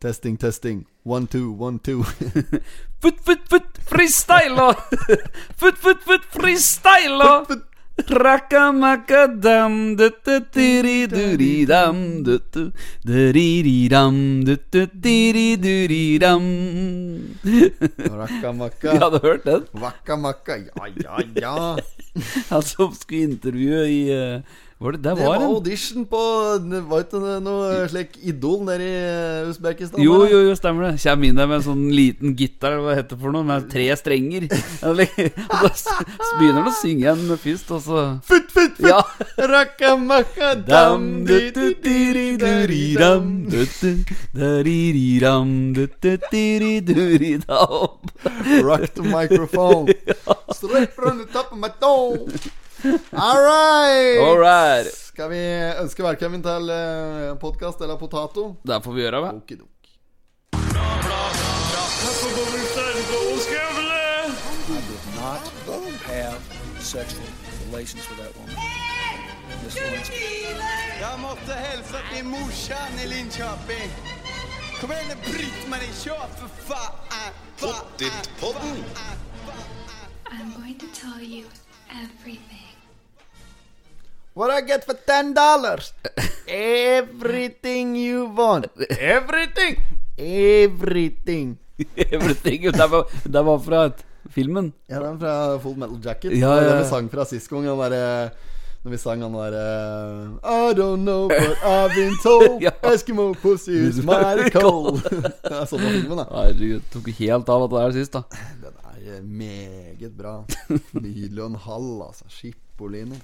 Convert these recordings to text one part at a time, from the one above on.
Testing, testing. One, two, one, two. Foot, foot, foot, freestyler! Foot, foot, foot, freestyler! Rakamakadam, dututiriduridam, dututiriridam, dututiriduridam. Rakamakka. Ja, Du hørt den? Vakkamakka. Ja, ja, ja. Han som skulle intervjue i eh, var det, Det var var audition på Var ikke det noe slik Idol nede i Usbekistan? Jo, jo, jo, stemmer det. Kjem inn der med en sånn liten gitar, hva heter det for noe, med tre strenger. Og så begynner han å synge en først, og så Futt, futt, futt! Ja. Dam. Rock the microphone. Straight from the top of my dome. All right. All right. Skal vi ønske velkommen til uh, podkast eller potato? Det får vi gjøre, vel. Okidok. Jeg måtte hilse till morsan i Linköping. Kom igjen, bryt meg ikke kör for faen! Pottitpodden! I'm going to tell you everything. What I get for ten dollars? Everything you want. Everything. Everything. Everything. Det var, det var fra et, filmen. Ja, den fra Full Metal Jacket. Ja, ja, Den vi sang fra sist gang. Den derre Når vi sang han derre I don't know, but I've been told Ja. Eskimo pussy is mighty cold. det er sånn var filmen, da. Herregud, tok helt av at det er sist, da. Den er eh, meget bra. Nydelig og en halv, altså. Skippolini.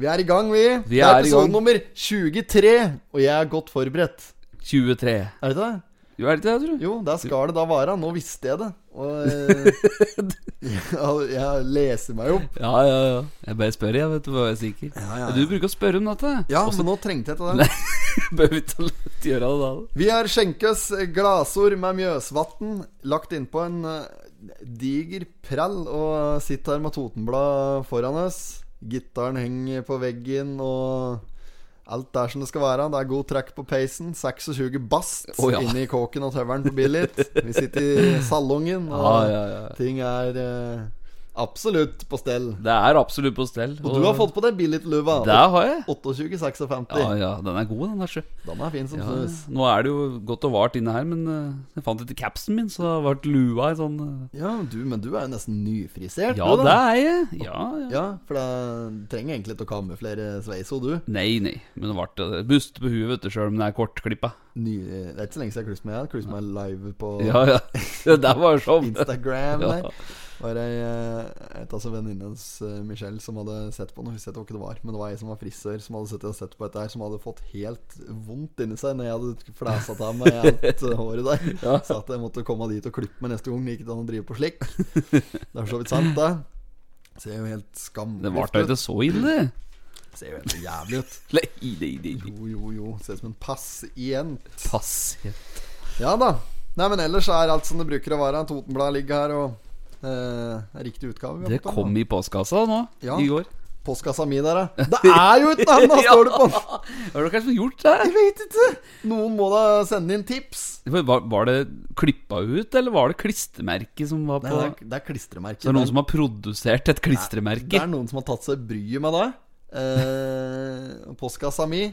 Vi er i gang, vi. Vi det er er episode nummer 23, og jeg er godt forberedt. 23. Er det ikke det? Jo, er det ikke det, tror du? Jo, der skal det da være. Nå visste jeg det. Og eh, jeg, jeg leser meg opp. Ja, ja, ja. Jeg bare spør, jeg, vet du, var jeg sikker. Ja, ja, ja. Du bruker å spørre om dette. Ja, Også- men nå trengte jeg til det. Bør vi ikke gjøre det da? Vi har skjenkes glasord med Mjøsvatn, lagt innpå en eh, diger prell, og sitter her med Totenblad foran oss. Gitaren henger på veggen, og alt er som det skal være. Det er god track på peisen. 26 bast oh, ja. inne i kåken og tøveren på Billit. Vi sitter i salongen, og ah, ja, ja. ting er eh, absolutt på stell. Det er absolutt på stell. Og du har fått på deg billigluva. Det har jeg. 28,56. Ja, ja, den er god, den der, sjø. Den er fin som Ja, snus. nå er det jo godt og vart inne her, men eh, jeg fant ikke capsen min, så det ble lua i sånn eh, Ja, du, men du er jo nesten nyfrisert. Ja, du, da. det er jeg. Ja, ja. Ja, for det trenger egentlig ikke å kamuflere sveisa, du. Nei, nei. Men det ble eh, bust på huet, vet du, sjøl om det er kortklippa. Ny, det er ikke så lenge siden jeg har klippet meg. Jeg har klippet meg live på Ja, ja. Det der var sånn. Instagram. Ja. Var ei eh, et av venninnens uh, Michelle som hadde sett på noe. Husker jeg ikke det var, men det var ei som var frisør, som hadde sett, sett på dette her, som hadde fått helt vondt inni seg når jeg hadde flæsa av meg alt eh, håret der. Ja. Så at jeg måtte komme dit og klippe meg neste gang. Det gikk ikke an å drive på slik. Det er så vidt sant, det. Ser jo helt skammelig Det varte da ikke så ille. Ser jo helt jævlig ut. Jo, jo, jo. Ser ut som en pasient. Pass. Ja da. Nei, men ellers er alt som det bruker å være. Totenbladet ligger her, og eh, riktig utgave. Det kom da. i postkassa nå, Ja. i går. Postkassa mi der, ja. Det er jo et den! Da står det på den. Har du kanskje gjort det? Jeg vet ikke. Noen må da sende inn tips. Var, var det klippa ut, eller var det klistremerket som var Nei, på det er, det er klistremerket. Så det er noen som har produsert et Det er noen som har tatt seg bryet med det. Eh, postkassa mi.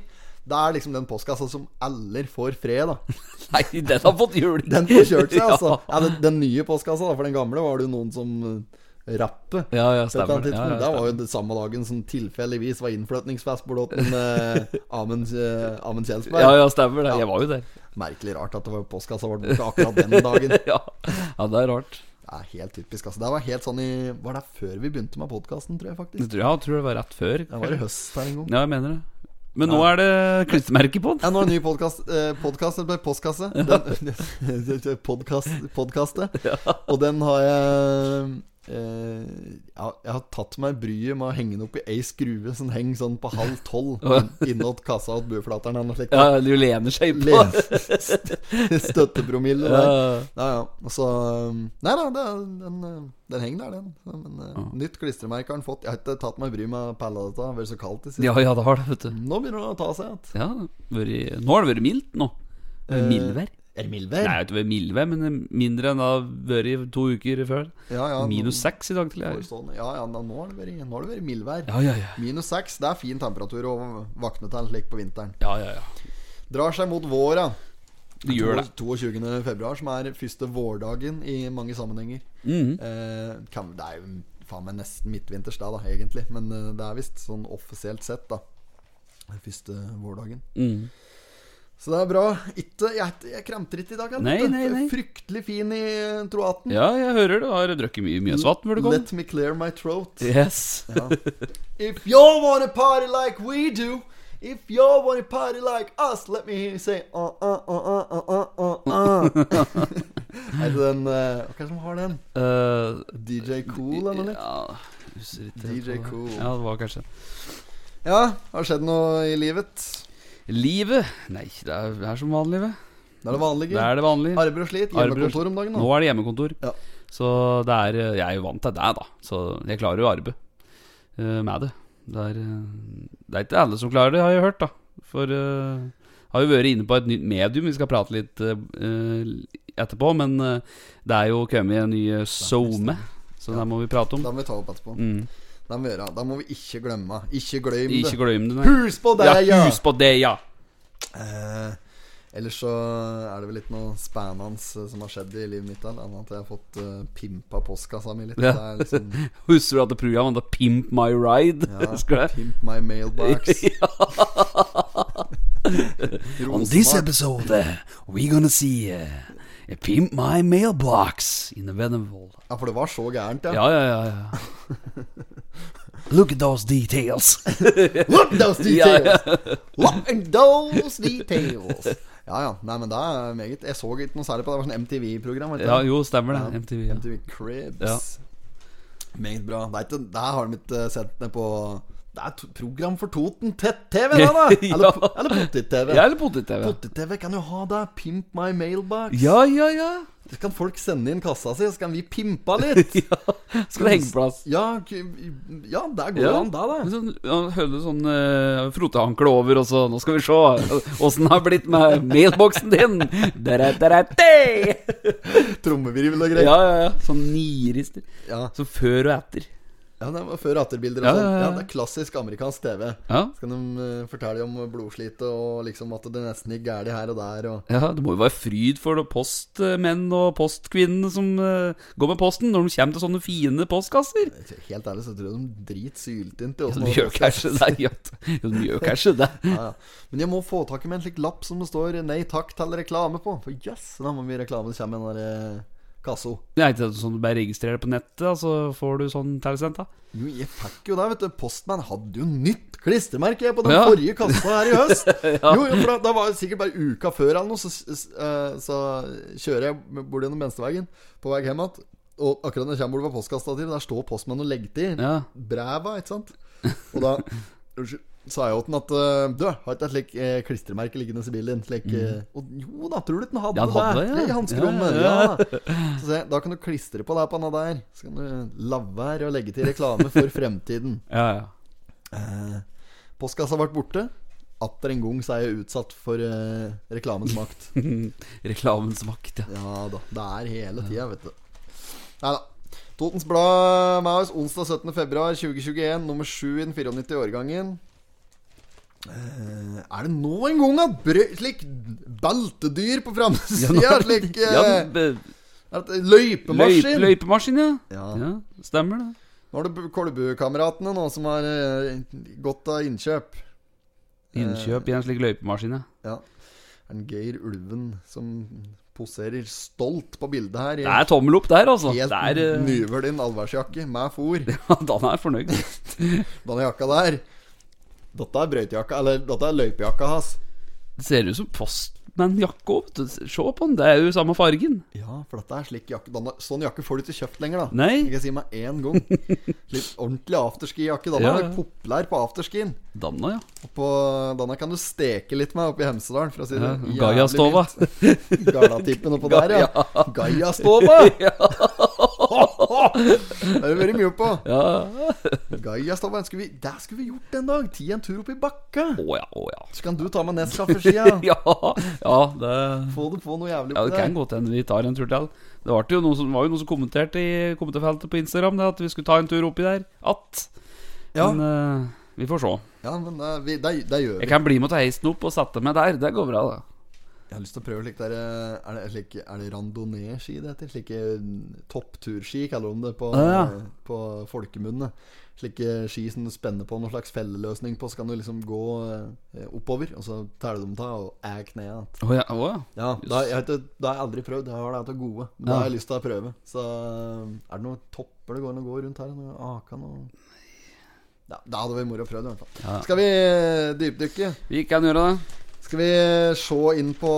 Det er liksom den postkassa som aller får fred, da. Nei, den har fått juling! Den får kjørt seg, altså. Ja. Den, den nye postkassa, da. For den gamle var det jo noen som uh, rappe. Ja, ja, stemmer. Ja, ja, Det var jo det samme dagen som tilfeldigvis var innflytningsfest på Lotten eh, Amund, eh, Kjelsberg. Ja, ja, stemmer det. Jeg var jo der. Merkelig rart at det var postkassa vår borte akkurat den dagen. Ja, ja det er rart. Det er helt typisk. Altså. Det var helt sånn i Var det før vi begynte med podkasten, tror jeg Jeg faktisk? tror, ja, jeg tror det var rett før. Det var i høst her en gang. Ja, jeg mener det. Men nå er det klistremerke på den. Ja, nå er det ny podkast. Eh, podkast eller postkasse. Den, podcast, podcastet. Og den har jeg eh, ja, Jeg har tatt meg bryet med å henge den opp i ei skrue som henger sånn på halv tolv innåt kassa til buflateren. Ja, du lener seg på. Le- Støttepromille der. Ja. Ja. Og så um, Nei da, den, den, uh, den henger der, den. Men uh, nytt klistremerke har den fått. Jeg har ikke tatt meg bryet med å pelle dette. Det har vært så kaldt i siden. Ja, ja, det har det, vet du. Nå begynner det å ta seg igjen. Ja, nå har det vært mildt nå. Mildvær. Er det mildvær? Nei, ikke mildvær, men mindre enn det har vært to uker før. Ja, ja, Minus seks i dag til. Jeg. Ja, ja, nå har det vært, nå har det vært mildvær. Ja, ja, ja. Minus seks, det er fin temperatur å våkne til slik på vinteren. Ja, ja, ja. Drar seg mot våra. Det gjør det. 22. februar, som er første vårdagen i mange sammenhenger. Mhm. eh, kan, det er jo faen meg nesten midtvinters da, da, egentlig. Men eh, det er visst sånn offisielt sett, da. Den første vårdagen. Mhm. Så det er bra. Ikke, jeg, jeg kremter ikke i dag. Nei, nei, nei. Fryktelig fin i eh, troaten. Ja, jeg hører du har drukket mye Mjøsvatn du kom. Let me clear my throat. Yes. If you wanna party like we do If you wanna party like us Let me hear you say uh, uh, uh, uh, uh, uh, uh. Er det den uh, Hva er det som har den? Uh, DJ Cool eller noe? Ja, DJ. Cool. Ja, det var kanskje Ja, har skjedd noe i livet? Livet? Nei, det er, det er som vanlig, det. Det er det vanlige. Det er det vanlige. Arbeid og slit. Hjemmekontor om dagen Nå nå. er det hjemmekontor. Ja. Så det er eh, Jeg er jo vant til det, da. Så jeg klarer jo arbeid uh, med det. Det er, eh, det er ikke alle som klarer det, har jeg hørt, da. For uh, har jo vært inne på et nytt medium vi skal prate litt uh, etterpå. Men uh, det er jo kommet en ny SoMe, så det må vi prate om. Da må vi ta opp etterpå. Mm. Må vi gjøre Da må vi ikke glemme. Ikke glem Ikke det. glem det, nei. Hus på det, Ja, ja! hus på det, ja! Eh, ellers så er det vel litt noe spennende eh, som har skjedd i livet mitt. Annet at jeg har fått uh, pimpa postkassa mi litt. Ja. Det liksom Husker du at det programmet var Pimp My Ride? Ja? Pimp my mailbox. On this episode, we're gonna see uh, Pimp My Mailbox in the Venable Ja, for det var så gærent, ja. Ja, ja, ja, ja. Look at those details. Look at those Ja, details! Look at those details! Ja, ja. Nei, men det er meget. Jeg så ikke noe særlig på det. Det var sånn MTV-program. ja, jo, stemmer det. MTV. Ja. MTV Cribs. Ja. Meget bra. Det ikke, der har de ikke sett ned på Det er program for Toten Tett-TV, da! da! Eller, po- eller Pottit-TV. Ja, eller potet-TV. Potet-TV kan jo ha det. Pimp my mailbox. Ja, ja, ja. Så kan folk sende inn kassa si, så kan vi pimpa litt. ja. Skal det henge plass? Ja, ja der går Ja. han, da. da. Sånn, ja, Hølle sånn uh, frotehankle over, og så Nå skal vi se åssen det har blitt med mailboksen din. Trommevirvel og greier. Ja, ja, ja. Sånn nirister. Ja. Så før og etter. Ja, det var før atterbilder og Ja, sånn. ja, det er klassisk amerikansk TV. Ja. Så kan de eh, fortelle om blodslitet og liksom at det nesten gikk galt her og der. Og Ja, Det må jo være fryd for postmenn og postkvinnene som uh, går med posten, når de kommer til sånne fine postkasser. helt ærlig så tror jeg de driter syltynt i åssen de gjør kanskje det. Ja, de gjør kanskje det. Ja. Men jeg må få tak i med en slik lapp som det står 'Nei takk' til reklame på. For jøss, da må vi reklame. Det kommer en der kasso. Det er ikke sånn du bare registrerer på nettet, og så får du sånn tilsendt, da. Jo, jeg fikk jo det, vet du. Postman hadde jo nytt klistremerke på den Ja. forrige kassa her i høst. Jo, jo, for da, da var det sikkert bare uka før eller noe, så, eh, så kjører jeg bort gjennom venstreveien på vei hjem igjen. Og akkurat når jeg kommer bort på postkastativet, der står postmannen og legger til Ja. breva, ikke sant. Og da unnskyld, sa jeg til han at eh, Du, har ikke et slikt eh, klistremerke liggende i bilen din? Slik, mm. og jo da, tror du ikke han hadde. Ja, han hadde det, ja. I hanskerommet. Ja, Ja, Så se, da kan du klistre på det på den der. Så kan du la være å legge til reklame for fremtiden. Ja, ja. Eh, postkassa ble borte. Atter en gang så er jeg utsatt for eh, reklamens makt. Reklamens makt, ja. Ja da. Det er hele tida, vet du. Nei da. Totens Blad med oss onsdag 17. februar 2021, nummer 7 i den 94-årgangen. Eh, er det nå en gang at brø slik beltedyr på framsida? Ja, slik uh, Løypemaskin? løyp, løypemaskin, ja. Ja. ja. Stemmer det. Nå har du Kolbukameratene nå som har uh, gått av innkjøp. Innkjøp i en slik løypemaskin, ja. Ja. Det Geir Ulven som poserer stolt på bildet her? i Det er tommel opp der, altså. Helt er eh, nyvøl allværsjakke med fôr. ja, Dan er fornøyd. Denne jakka der Dette er brøytejakka, eller dette er løypejakka hans. Det ser ut som postman-jakke òg, vet du. Se på den, det er jo samme fargen. Ja, for dette er slik jakke denne, Sånn jakke får du ikke kjøpt lenger, da. Nei. Jeg kan si meg én gang. Litt ordentlig afterski-jakke. Denne Ja, er populær på afterskien. Danna, ja. Og på, denne kan du steke litt med oppe i Hemsedalen, for å si det Ja, Gaiastova. mildt. Galatippen oppå der, ja. Gaiastova! Det har det vært mye på. ja. Vi Det skulle vi gjort en dag. Ti en tur opp i bakka. Å ja, å ja. Så kan du ta med Nescafé-skia. ja, ja, det Få det på noe jævlig Ja, det kan godt hende vi tar en tur til. Det var jo noen som, var jo noen som kommenterte i kommentarfeltet på Instagram Det at vi skulle ta en tur oppi der. At. Ja. Men uh, vi får se. Ja, men det, vi, det, det gjør vi. Jeg kan bli med og ta heisen opp og sette meg der. Det går bra, det. Jeg har lyst til å prøve slik der eh, Er det, slik, er det randonee-ski det heter? Slike mm, toppturski, kaller de det på, Ah, ja. på folkemunne. Slike ski som du spenner på noen slags felleløsning på, så kan du liksom gå eh, oppover, og så tar du ta og er kneet igjen. Å ja. Oh, ja. Ja, da, jeg, vet da, det har jeg aldri prøvd. Jeg har det til gode. Men ja. da har jeg lyst til å prøve. Så er det noen topper det går an å gå rundt her? Noe Akan og ja, Da hadde vi moro å prøve, i hvert fall. Skal vi eh, dypdykke? Vi kan gjøre det. Skal vi se inn på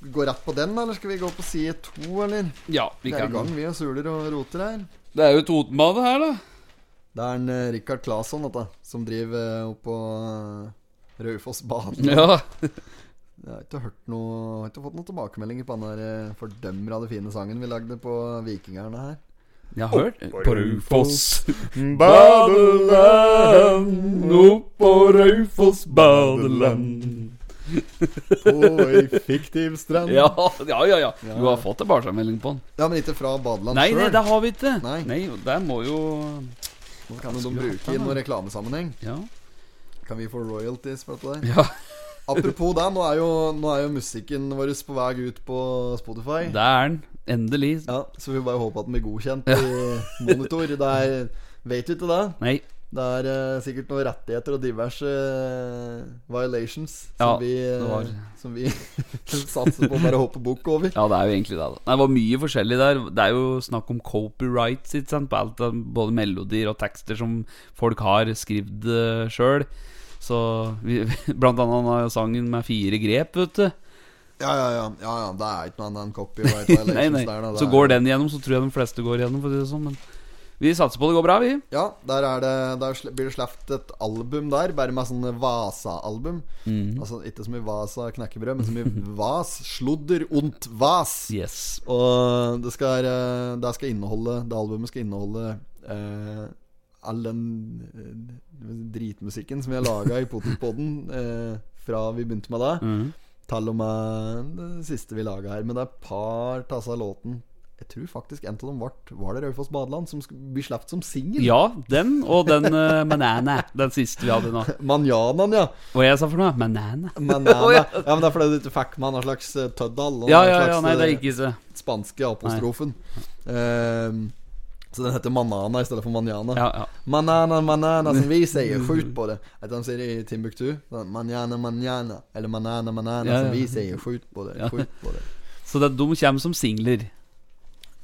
Gå rett på den, eller skal vi gå på side to, eller? Ja, vi Vi er i gang, vi og suler og roter her. Det er jo Totenbadet her, da. Det er en uh, Rikard Claesson, dette, som driver opp oppå uh, Raufossbanen. Ja. Jeg har ikke hørt noe Jeg har ikke fått noen tilbakemeldinger på den der eh, fordømmer av den fine sangen vi lagde på Vikingerne her. Jeg har hørt På Raufoss Badeland, Oppå Raufoss badeland. På ei fiktiv strand. Ja, ja, ja, ja. Du har fått tilbakemelding på den. Ja, men ikke fra badeland Nei, nei, det har vi ikke. Nei. Nei, der må jo Nå kan jo de bruke i noen reklamesammenheng. Ja. Kan vi få royalties for dette der? ja. Apropos det, nå er, jo, nå er jo musikken vår på vei ut på Spotify. Det er den. Endelig. Ja, Så vi bare håper at den blir godkjent i monitor. Det er Vet du ikke det? Nei. Det er uh, sikkert noen rettigheter og diverse uh, violations som Ja, vi, uh, som vi satser på å bare hoppe bukk over. Ja, det er jo egentlig det. da Det var mye forskjellig der. Det er jo snakk om copyrights på alt. Både melodier og tekster som folk har skrevet uh, sjøl. Så vi, Blant annet sangen med fire grep, vet du. Ja, ja, ja. ja, ja det er ikke noe annet enn copyright violations Nei, nei. der. Da. Så går den gjennom, så tror jeg de fleste går gjennom, For å si det sånn Men vi satser på det går bra, vi. Ja, der, er det, der blir det sluppet et album der, bare med sånn Vasa-album. Mm. Altså ikke så mye Vasa knekkebrød, men så mye Vas. Sludder und Vas. Yes. Og det skal, det skal inneholde Det albumet skal inneholde eh, all den eh, dritmusikken som vi har laga i Potetpodden eh, fra vi begynte med det. Mm. Til og med det siste vi laga her. Men det er et par av låten Jeg tror faktisk en av dem var, var det Raufoss Badeland, som blir sluppet som singel. Ja, den og den uh, Manana. Den siste vi hadde nå. Manjanaen, ja. Hva jeg sa for noe? Manana. Manana. Ja. ja. men det er fordi du ikke fikk med en slags eh, tøddal. Ja, ja, ja, nei, det er ikke så spanske apostrofen. Ehm, så den heter Manana i stedet for Manjana. Ja, ja. Manana, manana, som vi sier. Skjut på det. Etter de sier i Timbuktu? Manjana, manjana. Eller manana, manana, som vi sier. Skjut på det. Skjut på det. Så det, de kommer som singler.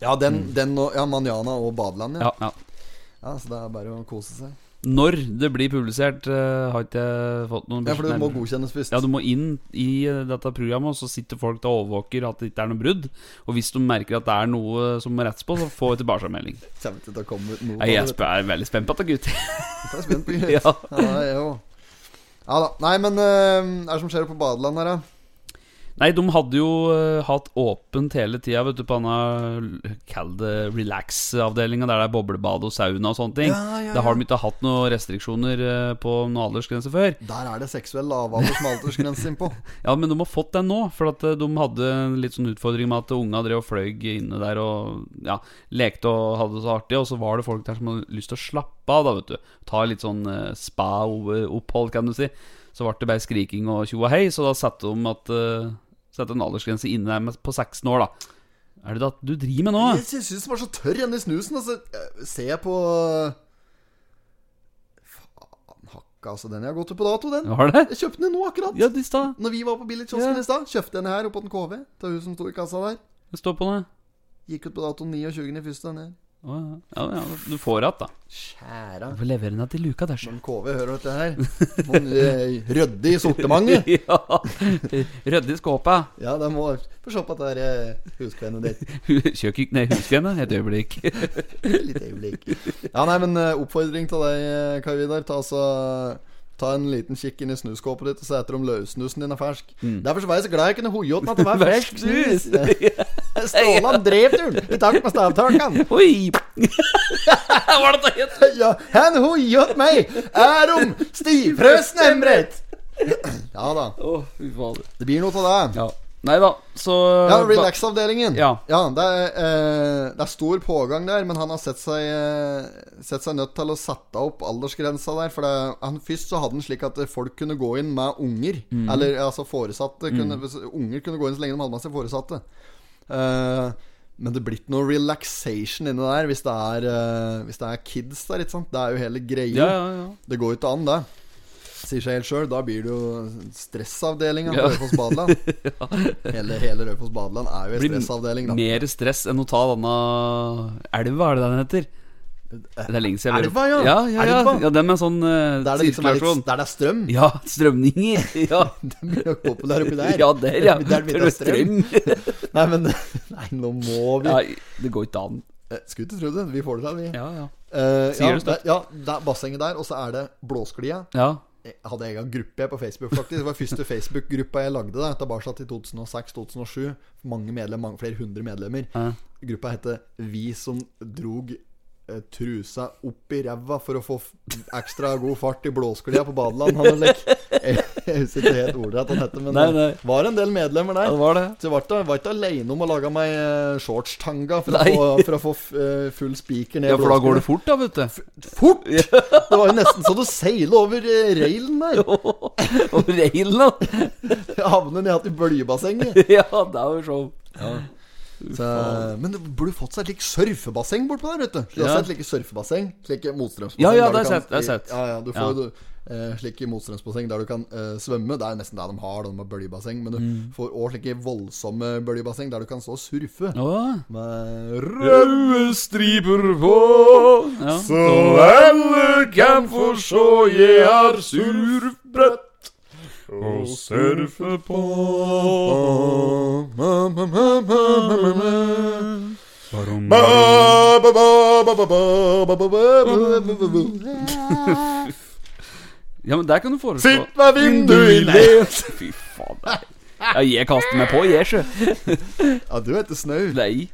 Ja, den, den og, ja, Manjana og Badeland, ja. Ja, ja. ja. Så det er bare å kose seg. Når det blir publisert, uh, har ikke jeg fått noen Ja, for det må godkjennes først. Ja, du må inn i dette programmet, og så sitter folk og overvåker at det ikke er noe brudd. Og hvis de merker at det er noe som må rettes på, så får vi tilbakemelding. Jeg av er veldig spent på dette, gutt. Jeg er spent på Ja. ja, jeg jo. ja da. Nei, men eh, er det som skjer på badeland her, da? Nei, de hadde jo uh, hatt åpent hele tida, vet du, på denne Kall det relax-avdelinga, der det er boblebad og sauna og sånne ting. Ja, ja, Da har de ikke hatt noen restriksjoner uh, på noen aldersgrense før. Der er det seksuell lavalder som aldersgrense innpå. Ja, men de har fått den nå, for at eh, de hadde en litt sånn utfordring med at unga drev og fløy inne der og ja, lekte og hadde det så artig, og så var det folk der som hadde lyst til å slappe av, da, vet du. Ta litt sånn uh, spa-opphold, kan du si. Så ble det bare skriking og tjo og hei, så da satte de at Sette en aldersgrense inne på 16 år, da. Er det det du driver med nå? Jeg sy- syns den var så tørr igjen i snusen. Altså, ser jeg på Faen hakka, altså. Den jeg har gått ut på dato, den. Har det? Jeg kjøpte den nå akkurat. Ja, i stad. Når vi var på billigkiosken Ja. i stad, kjøpte den her oppe på den KV. Til hun som sto i kassa der. Det står på det. Gikk ut på dato 29. i første. Den her. Ja. Ja, ja, du får igjen, da. Kjære. Du får levere den til luka der. Men KV hører dette her. Noen eh, ryddig i sortimentet. ja. Rydde i skåpet. Ja, de må få se på dette eh, huskvennet ditt. Kjøkken Nei, huskene. Et øyeblikk. Litt øyeblikk. Ja, nei, men eh, oppfordring til deg, Kai Vidar. Ta, altså, ta en liten kikk inn i snuskåpet ditt og se etter om løssnusen din er fersk. Derfor så var jeg så glad jeg kunne hoie at det var fersk snus. Jeg drev turen i takt med stavtakene. Oi! Hva er det het? Ja, han hoiet meg, er om stivfrøsen emret. Ja da. Oh. Det blir noe av det. Ja. Nei da, så Ja, Relax-avdelingen. Ja. det, er, eh, det er stor pågang der, men han har sett seg, eh, sett seg nødt til å sette opp aldersgrensa der. For det, han, Først så hadde han slik at folk kunne gå inn med unger. Mm. Eller altså foresatte. Kunne, mm. Unger kunne gå inn så lenge de hadde med seg foresatte. Eh, men det blir ikke noe relaxation inni der hvis det er, uh, hvis det er kids der. Ikke sant? Det er jo hele greia. Ja, ja, ja. Det går jo ikke an, det. Sier seg helt sjøl. Da blir det jo stressavdelinga på. Raufoss badeland. Hele, hele Raufoss badeland er jo Blir stressavdeling, da. Mer stress enn å ta denne elva, er det den heter? Det er lenge siden. jeg- Elva, ja. Ja, ja, ja. Elva. ja den med sånn uh, Der det liksom er, litt, der det er strøm. Ja, strømninger. Ja, Den blir nok populær oppi der. ja der, ja. Der der, det strøm. strøm. Nei, men Nei, nå må vi Ja, det går ikke an. Eh, Skulle ikke tro det. Vi får det til, vi. Ja, ja. Uh, Sier ja, du støtt det, ja, det er bassenget der, og så er det Blåsklia. ja. Jeg hadde egen gruppe på Facebook, faktisk. Det var første Facebook-gruppa jeg lagde. da Tilbake til 2006-2007. Mange medlemmer, mange flere hundre medlemmer. Ja. Gruppa heter Vi som drog eh, trusa opp i ræva for å få f ekstra god fart i blåsklia på badeland. Han er lik. Jeg husker ikke helt ordrett han heter, men Nei, nei. det var en del medlemmer der. ja, det var det. Så jeg var ikke, var ikke alene om å lage meg eh, shortstanga for, å få- for å få f- eh, full spiker ned Ja, for da går det fort, da, vet du. Fort! Det var jo nesten så du seiler over eh, railen der. Over reilen, da. Havner ned i blybassenget. Ja, det er jo show. Så, men du burde fått seg et like surfebasseng bortpå der, vet du. Har Ja. sett like surfebasseng? Slike motstrømsbasseng. Ja, ja, det har jeg sett. Ja, ja, du Ja. får jo eh, slike motstrømsbasseng der du kan eh, svømme. Det er nesten det de har, de har bøljebasseng. Men du Mm. får òg slike voldsomme bøljebasseng der du kan stå og surfe. Oh. Med røde striper på ja. Så alle kan få se jeg har surfbrett og surfe på. Ja, men der kan du foreslå Sitt ved vinduet i le Fy faen. nei. Ja, jeg kaster meg på, jeg, sjø. Ja, du heter snau. Nei.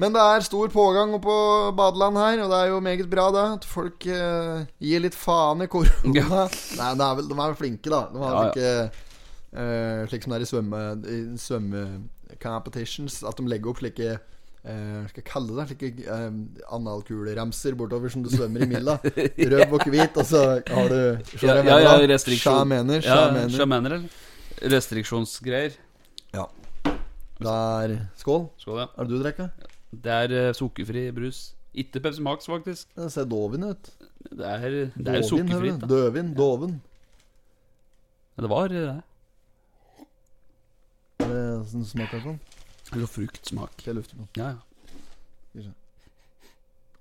Men det er stor pågang oppå på badeland her, og det er jo meget bra, da At folk uh, gir litt faen i korona. Ja. Nei, de er, vel, de er vel flinke, da. De har Ja, vel ikke eh, Slik som det er i svømme i svømmecompetitions, at de legger opp slike Uh, skal jeg kalle det Slike uh, analkuleremser bortover som du svømmer i milla. Rød og hvit, og så har du Ja, ja, ja, restriksjon. Sjamener. Ja, Sjamener. eller? Restriksjonsgreier. Ja. Der Skål. Skål, ja. Er det du drikker? Det er eh, sukkerfri brus. Ikke Pepsi Max, faktisk. Det ser dovin ut. Det er, det er sukkerfritt. Døvin. Doven. Ja, det var det. det. Er det sånn smaker sånn? Eller fruktsmak. Det lukter på? Ja, ja.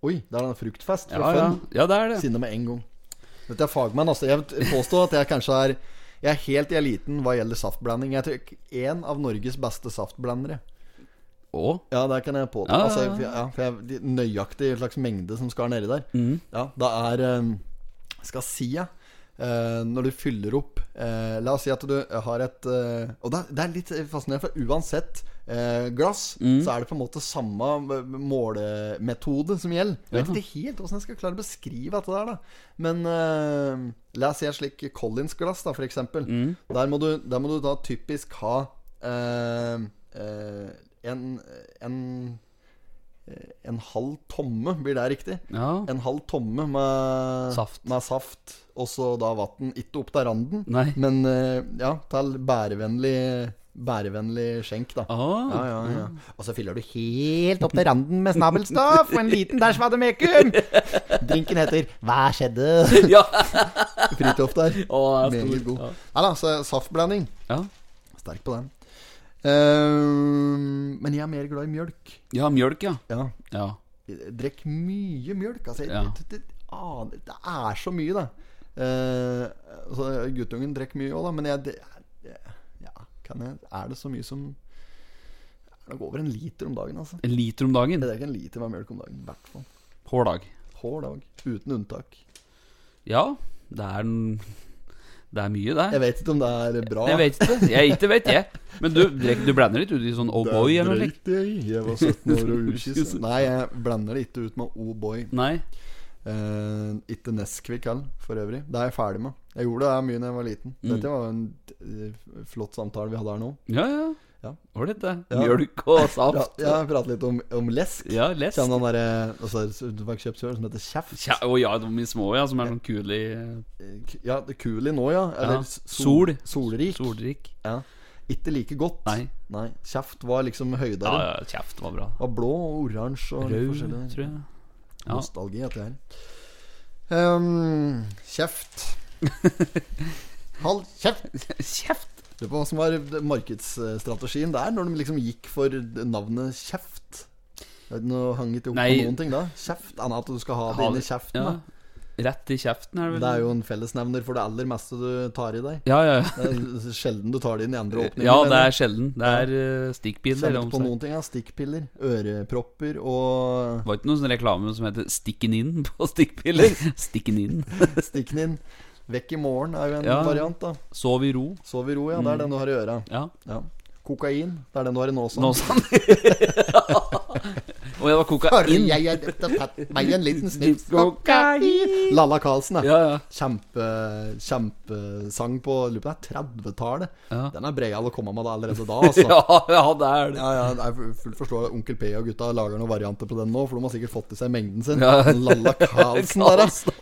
Oi, det er en fruktfest fra Ja, ja. Ja, det er det. Sinne med en gang. Dette er fagmann, altså. Jeg vil påstå at jeg kanskje er Jeg er helt i eliten hva gjelder saftblanding. Jeg tror en av Norges beste saftblandere. Å? Ja, det kan jeg påta. Ja, ja, ja. Altså, ja, for jeg, nøyaktig slags mengde som skal nedi der. Mm. Ja, det er eh, Skal si jeg Uh, Når du fyller opp uh, La oss si at du har et uh, Og det det er litt fascinerende, for uansett glass, Mm. så er det på en måte samme målemetode som gjelder. Jeg vet ikke helt hvordan jeg skal klare å beskrive dette der, da. Men la oss si et slik Collins-glass, da, eksempel. Mm. Der, må du, der må du da typisk ha en, en en halv tomme, blir det riktig? Ja. En halv tomme med Saft. med saft og så da vann. Ikke opp til randen, Nei. men eh, ja, til bærevennlig Bærevennlig skjenk, da. Ah. Ja, ja, ja. Og så fyller du helt opp til randen med snabelstoff og en liten dæsj vademekum. Drinken heter Hva skjedde? Ja. Fritoft der. Er Meget god. Ja. Nei da, så saftblanding. Ja. Sterk på den. Ehm, men jeg er mer glad i mjølk. ja, mjølk, ja. Ja. Ja. Drikk mye mjølk. Altså, jeg- Ja. det, det, aner- det er så mye, da. Uh, altså, guttungen drikker mye òg, da, men jeg det, Ja, kan jeg Er det så mye som Det går over en liter om dagen, altså. En liter om dagen. Jeg drikker en liter med mjølk om dagen. I hvert fall. Hver dag. Hver dag. Uten unntak. Ja, det er en Det er mye, det. Jeg vet ikke om det er bra. Jeg vet ikke. Jeg ikke vet jeg. Men du, du blander litt ut i sånn oh boy eller noe slikt? jeg. Jeg var 17 år og ukyss. Nei, jeg blander det ikke ut med oh boy. Nei. Eh, ikke Nesquik heller, for øvrig. Det er jeg ferdig med. Jeg gjorde det mye da jeg var liten. Mm. Dette var en eh, flott samtale vi hadde her nå. Ja, ja. Ja. Ålreit, det. Ja. Mjølk og Ja, saft. jeg prater litt om, om lesk. Ja, lesk Kjenner han derre altså, Du fikk kjøpt sjøl, som heter Kjeft. Tja, Å ja, de små, ja, som er sånn kul i Eh, Ja, det i nå, ja. Eller Ja. Sol. Solrik. Solrik. Ja. Ikke like godt. Nei. Nei. Kjeft var liksom høydere. ja, ja, kjeft var bra. Var blå og oransje og Rød, tror jeg. Ja. Nostalgi heter det her. Um, kjeft. Hold kjeft! Kjeft! Det var hva som var markedsstrategien der, når de liksom gikk for navnet Kjeft. Nå hang ikke opp Nei. på noen ting da. Kjeft, annet at du skal ha det Ha det- kjeften. Ja. da Rett i kjeften, er det vel? Det er jo en fellesnevner for det aller meste du tar i deg. Ja, ja. Det er sjelden du tar det inn i andre åpninger. Ja, det er sjelden. Det er ja. stikkpiller. Kjent på noen ting. Ja. Stikkpiller, ørepropper og var ikke noen sånn reklame som heter 'Stikken inn' på stikkpiller. Stikken inn. stikken inn. Vekk i morgen er jo en Ja. variant, da. Sov i ro. Sov i ro, ja. Det er den du har i øra. Ja. Ja. Kokain, det er den du har i nåsa. Nå sånn. Og jeg var kokain. Jeg er tatt meg en liten snips kokain. Lalla Karlsen, ja. Ja. Kjempe, kjempesang på lurer på det er 30-tallet. Ja. Den er breial å komme med allerede da, altså. Ja, ja, det er det. Ja, ja, er fullt forstår Onkel P og gutta lager noen varianter på den nå, for de har sikkert fått i seg mengden sin. Lalla Karlsen der, altså.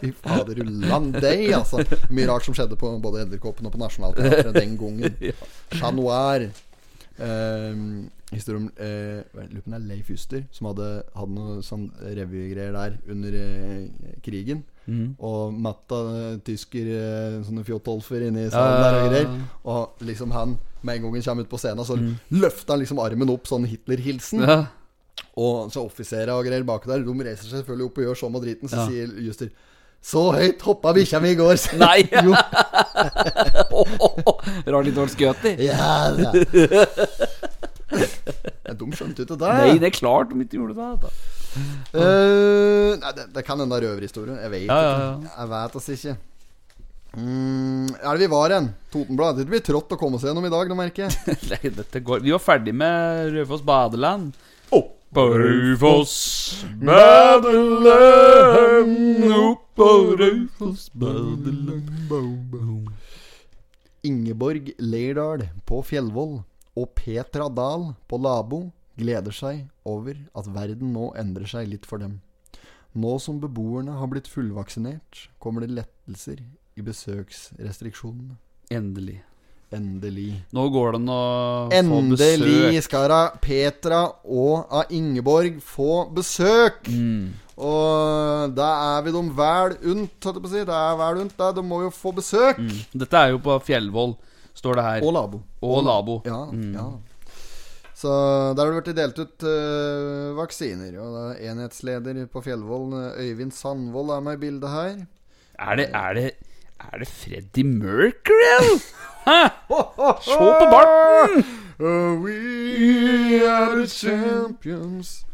Fy fader ullan deg, altså. Mye rart som skjedde på både Edderkoppen og på Nationaltheatret den gangen. Chat Noir. Um, historie om om det er Leif Juster som hadde, hadde noe sånn revygreier der under uh, krigen. Mm. Og matta uh, tysker uh, sånne fjottolfer inni salen der og greier. Og liksom han med en gang han kommer ut på scenen, så løfter han liksom armen opp, sånn Hitler-hilsen. Ja. Og så offiserer og greier bak der, de reiser seg selvfølgelig opp og gjør sånn med driten. Så Ja. sier Juster Så høyt hoppa bikkja mi i går. Nei! jo. Rart litt dårlig skøt i. Ja. Ja, De skjønte ikke det. Nei, det er klart de ikke gjorde det. Da. Eh, nei, det, det kan hende det er røverhistorie. Jeg vet ja, ikke. Jeg vet altså ikke. Mm, er det vi var hen? Totenblad. Det blir trått å komme seg gjennom i dag, nå merker jeg. Nei, dette går Vi var ferdig med Rødfoss badeland. På Raufoss badeland, opp på Raufoss badeland. Ingeborg Leirdal på Fjellvoll og Petra Dahl på Labo gleder seg over at verden nå endrer seg litt for dem. Nå som beboerne har blitt fullvaksinert, kommer det lettelser i besøksrestriksjonene. Endelig. Endelig. Nå går det an å få besøk. Endelig skal da Petra og av Ingeborg få besøk! Mm. Og da er vi dem vel unt, holdt jeg på å si. Det er vel unt, det. De må jo få besøk. Mm. Dette er jo på Fjellvoll, står det her. Og Labo. Og Labo. Ja, Mm. ja. Så der har det blitt delt ut uh, vaksiner. Og er enhetsleder på Fjellvoll, eh, Øyvind Sandvold, er med i bildet her. Er det Er det Er det Freddie Mercury? Hæ? Se på barten! Oh, we are the champions.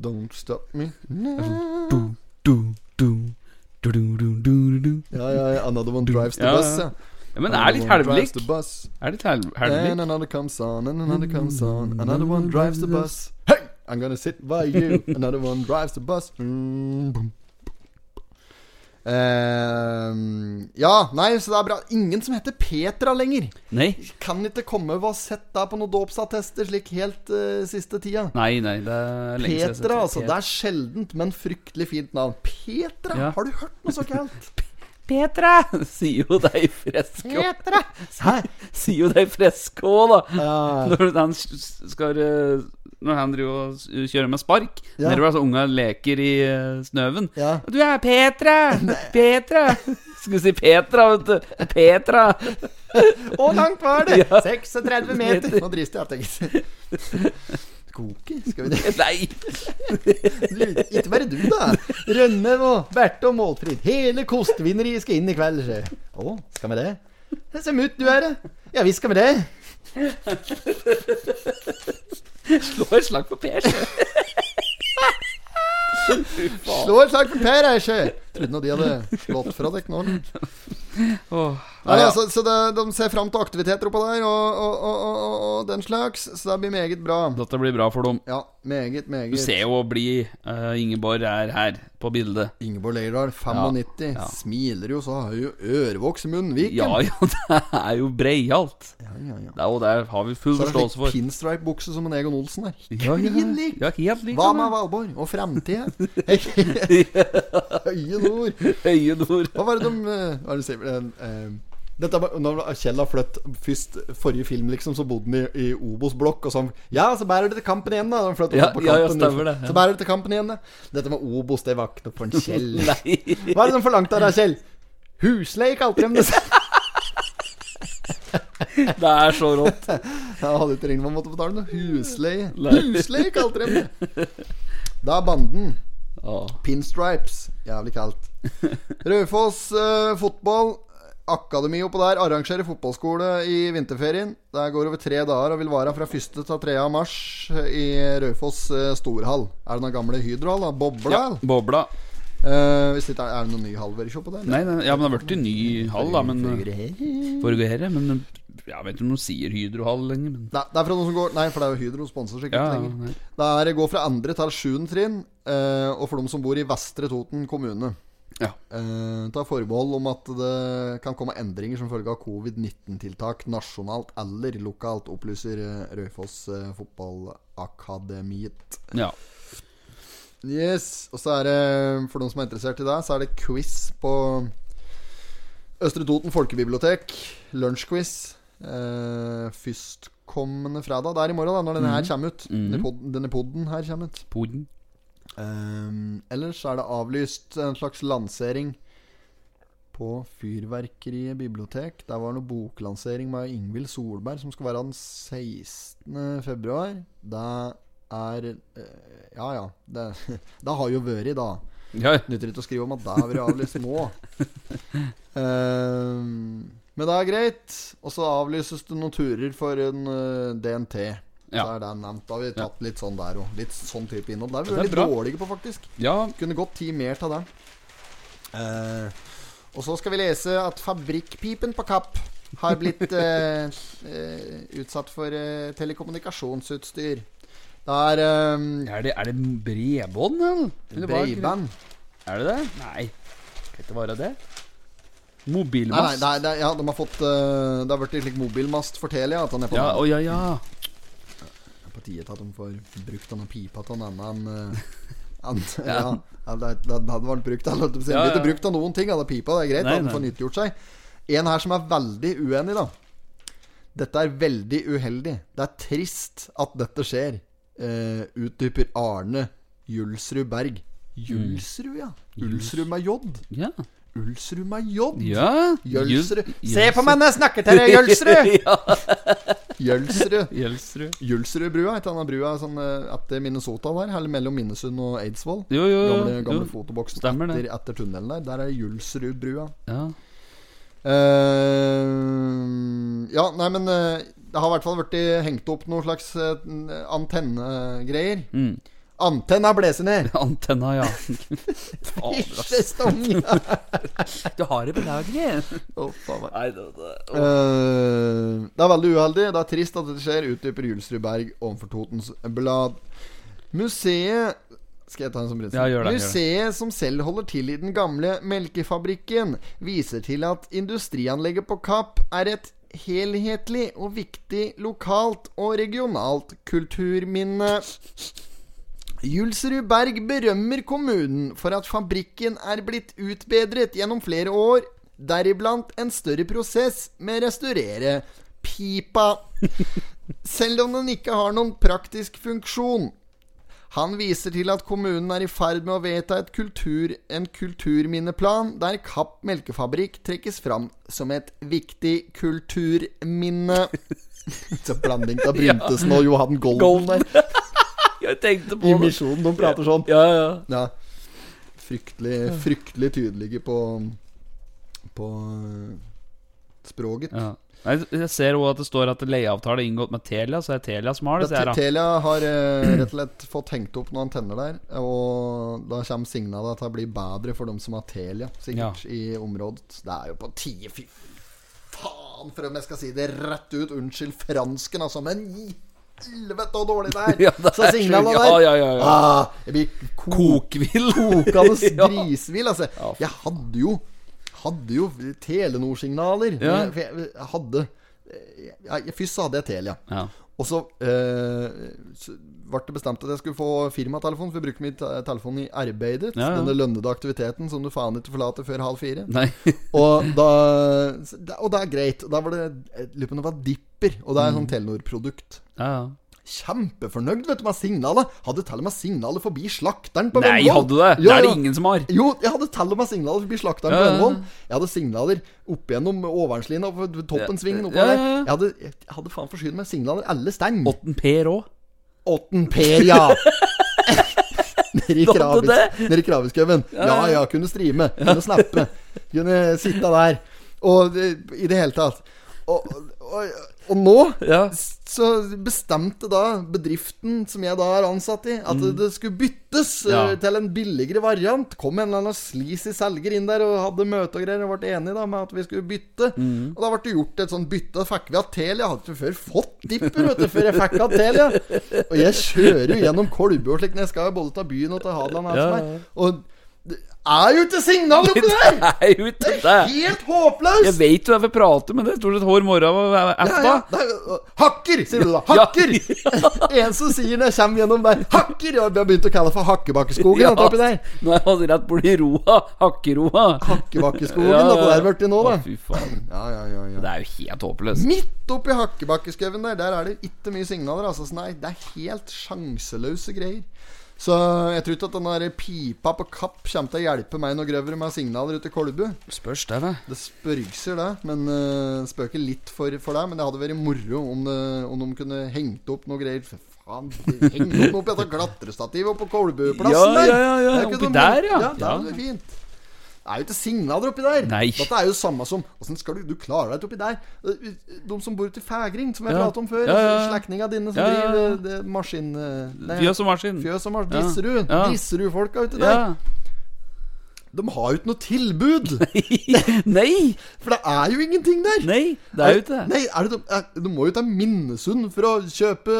Don't stop me now. Du, du, du, du, du, du, du, du. Ja, ja, ja. Another one drives the Ja, bus, ja. ja. Men det er litt one drives helvlik. the bus. Er litt hel- And another comes on, and another comes on. Another one drives the bus. Hey, I'm gonna sit by you. Another one drives the bus. Mm, boom. Ehm, ja, nei, så det er bra. Ingen som heter Petra lenger. Nei. Kan ikke komme og ha sett deg på noen dåpsattester slik helt uh, siste tida. Nei, nei, det er lenge siden Petra, altså. Det er sjeldent, men fryktelig fint navn. Petra? Ja. Har du hørt noe så kaldt? Petra! Sier jo deg fresko. Petra! Sier jo deg fresko, da. Ja. Når han skal eh, Når han driver og kjører med spark Ja. Nedover altså unga leker i eh, snøven. Ja. Du er Petra! Petra! Skulle si Petra, vet du. Petra! Hvor langt var det? Ja. 36 meter. Nå drister jeg, tenker Koke? Skal vi det? Nei! Du, ikke bare du, da. Rønne og Berthe og Målfrid. Hele kostvinneriet skal inn i kveld. Å, oh, skal vi det? Ser mutt du er, da. Ja visst skal vi det. Slå et slag på Per. sjø. Slå et slag for Per her, Trodde nå de hadde slått fra dere nå. eller? Ja, ja. Så, så det, de ser fram til aktiviteter oppå der, og, og, og, og, den slags. Så det blir meget bra. Dette blir bra for dem. Ja, meget, Du ser jo blid uh, Ingeborg er her på bildet. Ingeborg Leirdal, 95. Ja. Smiler jo, så har jo ørevoks i munnviken. Ja ja, det er jo breialt. ja, ja, ja. Det er jo der har vi full Så er det forståelse slik pinstripe-bukse som en Egon Olsen her. Ja, ja, lik. ja, helt lik. Hva med er. Valborg? Og framtida? Høye nord. Høye nord. Hva var det de eh, Hva er det de sier? Dette når Kjell har flytt først Forrige film, liksom, så bodde han i, i Obos-blokk. Og sånn Ja, så bærer det til kampen igjen, da. Ja, på ja, ja, stemmer det, ja. Så bærer det til kampen igjen, da. Dette med Obos, det var ikke noe for en Kjell. Hva er det de forlangte av deg, Kjell? Husleie, kalte de det. Det er så rått. Jeg hadde ikke ringt om å måtte betale noe husleie. Husleie, kalte de det. Da banden. Oh. Pinstripes. Jævlig kaldt. Raufoss uh, fotball. Akademi oppå der arrangerer fotballskole i vinterferien. Det går over tre dager og vil vare fra 1. til 3. mars i Raufoss eh, storhall. Er det noen gamle Hydrohall? da? Bobla? ja. Bobla. Uh, hvis ikke, er det noen ny hall vi ser på der? Nei, nei, ja, men det har blitt en ny hall, da. Men Forgåere. Men jeg vet ikke om de sier Hydrohall lenger. Men Nei, det er fra noen som går Nei, for det er jo Hydro sponser sikkert ja, lenger. Det er, går fra andre til sjuende trinn, uh, og for de som bor i Vestre Toten kommune. Ja. Eh, tar forbehold om at det kan komme endringer som følge av covid-19-tiltak nasjonalt eller lokalt, opplyser Røyfoss Raufoss eh, Fotballakademiet. ja. Yes. Og så er det, for noen som er interessert i det, så er det quiz på Østre Toten folkebibliotek. Lunsjquiz. Eh, førstkommende fredag. Det er i morgen, da, når denne her kommer ut. Mm. Denne pod- Denne podden her kommer ut. Poden. Ehm, ellers er det avlyst en slags lansering på Fyrverkeriet bibliotek. Der var det noe boklansering med Ingvild Solberg som skal være den 16. februar. Det er eh, Ja ja. Det, det har jo vært, da. Ja, Nytter ikke å skrive om at det har vært avlyst nå. um, men det er greit. Og så avlyses det noen turer for en uh, DNT. Ja. Så er det nevnt. Da har vi tatt litt sånn der òg. Litt sånn type innhold. Der er vi veldig bra. dårlige på, faktisk. ja. Kunne gått ti mer til det. Eh, og så skal vi lese at fabrikkpipen på Kapp har blitt eh, eh, utsatt for eh, telekommunikasjonsutstyr. Det er eh, Er det, er det bredbånd, eller? Breiband. Er det det? Nei. Kan ikke være det. Nei, nei, nei, er, ja, de har fått uh, Det har blitt slik mobilmast for Telia. At han er på, Ja, å ja, ja. Til at de får brukt denne pipa til en annen eh, ja. Ja. ja, det, det hadde vært brukt Det blir Ja, ja. brukt av noen ting. Er pipa, det er greit. Nei, hadde får nyttiggjort seg. En her som er veldig uenig, da. Dette er veldig uheldig. Det er trist at dette skjer. Uh, utdyper Arne Julsrud Berg. Julsrud, ja. Julsrud med J. Ja. Ulsrud med J. ja. Jølsrud. Se på meg når jeg snakker til deg, Jølsrud! Jølsrud. Jølsrud. Et ikke annet brua sånn, eh, etter Minnesota der, eller mellom Minnesund og Eidsvoll. Jo, jo, jo. Gamle, gamle jo. fotoboksen Stemmer etter, etter tunnelen der. Der er Jølsrudbrua. Ja. Uh, ja, nei, men eh, det har i hvert fall blitt hengt opp noen slags antennegreier. Mm. Antenna blåser ned! Antenna, ja. Fader. Fiskestong! Du har det på lageret. Oh. Nei, det, det. Eh, det er veldig uheldig. Det er trist at dette skjer, utdyper Julsrud Berg overfor Totens Blad. Museet Skal jeg ta en som prinsipp? Ja. Museet som selv holder til i den gamle melkefabrikken, viser til at industrianlegget på Kapp er et helhetlig og viktig lokalt og regionalt kulturminne. Julsrud Berg berømmer kommunen for at fabrikken er blitt utbedret gjennom flere år, deriblant en større prosess med å restaurere pipa. Selv om den ikke har noen praktisk funksjon. Han viser til at kommunen er i ferd med å vedta kultur, en kulturminneplan der Kapp melkefabrikk trekkes fram som et viktig kulturminne. Så blanding av Bryntesen og Johan Golden der. Jeg tenkte på I. Misjonen. De prater sånn. Ja, ja. Ja. Fryktelig, fryktelig tydelige på På eh, språket. ja. Nei, jeg ser også at det står at leieavtale er inngått med Telia, så er Telia det. Det- ser jeg da. Telia har eh, rett og slett fått hengt opp noen antenner der. Og da kommer signalet at det blir bedre for dem som har Telia, sikkert, i området. Det er jo på tide, fy faen, for om jeg skal si det rett ut. Unnskyld fransken, altså, men helvete så dårlig det er! Ja, det Så signalet der Ja, ja, ja, ja. Ah, Jeg blir ko Kokvill. kokende grisvill. Altså. Jeg hadde jo Hadde jo Telenor-signaler. Ja. Jeg, hadde jeg, Først så hadde jeg Telia. Ja. Og så eh, ble det bestemt at jeg skulle få firmatelefon, for å bruke min telefon i arbeidet. Ja, ja. Denne lønnede aktiviteten som du faen ikke forlater før halv fire. Nei. Og, da, og det er greit. Da var det lurer på om det var Dipper, og det er Mm. sånn Telenor-produkt. Ja, ja. Kjempefornøyd vet du med signalet. Hadde til og med signalet forbi slakteren på Nei, hadde du det? Ja, Det er det ingen som har. Jo, jeg hadde til og med signaler forbi slakteren Ja, på. Vennvoll. Jeg hadde signaler opp gjennom Overenslina, toppen toppensvingen oppover ja, der. Jeg hadde, jeg hadde faen forsynt meg signaler alle steng. Åtten Per òg. Åtten Per, ja! Nede i Kravis- Kraviskauen. Ja, ja, kunne streame. Kunne snappe. Kunne sitte der. Og i det hele tatt. Og, og, og nå Ja. så bestemte da bedriften som jeg da er ansatt i, at det skulle byttes eh, Mm. Ja. til en billigere variant. Kom en eller annen sleazy selger inn der og hadde møte og greier og ble enig da med at vi skulle bytte. Mm. Og da ble det gjort et sånt bytte. Da fikk vi av Telia. Jeg hadde ikke før fått Dipper, vet du, før jeg fikk av Telia. Og jeg kjører jo gjennom Kolbu og slik når jeg skal både til byen og til Hadeland. Ja, ja. Og det er jo ikke signal oppi der! Det er jo ikke det. Helt håpløst! Jeg vet jo jeg prater, prate med det stort sett hver morgen Ja, ja, det er, hakker, sier du da. Hakker! en som sier når jeg kommer gjennom der Hakker! Ja, vi har begynt å kalle det for Hakkebakkeskogen. Ja, oppi der Nå er jeg rett borti roa. Hakkeroa. Hakkebakkeskogen, dette der blitt nå, da. Å, Fy faen. Ja, ja, ja, ja. Det er jo helt håpløst. Midt oppi Hakkebakkeskauen der, der er det ikke mye signaler. Altså, nei, det er helt sjanseløse greier. Så jeg tror ikke at den der pipa på Kapp kommer til å hjelpe meg noe grøvere med signaler ute i Kolbu. Spørs det, vel. Det spørgser det, men uh, spøker litt for, for det. Men det hadde vært moro om, det, om de kunne hengt opp noe greier. For faen, hengt opp noe på dette glatrestativet på Kolbuplassen Ja, der! ja, ja, ja, Det er oppi sånn- der, ja. Ja, det Ja. er fint. Det er jo ikke signaler oppi der. Nei. Dette er jo samme som Åssen skal du Du klarer deg ikke oppi der. De som bor ute i Fægring, som jeg Ja. pratet om før. Ja, ja, ja. Slektninga dine som Ja, driver det, maskin... eh, nei, Fjøs og maskin. Fjøs og maskin. Disserud. Ja. Disserud-folka ute der. De har jo ikke noe tilbud! Nei! For det er jo ingenting der. Nei, det er jo ikke. Nei, det, De, du må jo til Minnesund for å kjøpe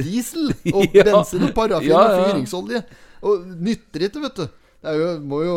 diesel og Ja. bensin og parafin og fyringsolje. Og nytter ikke, vet du. Det jo, må jo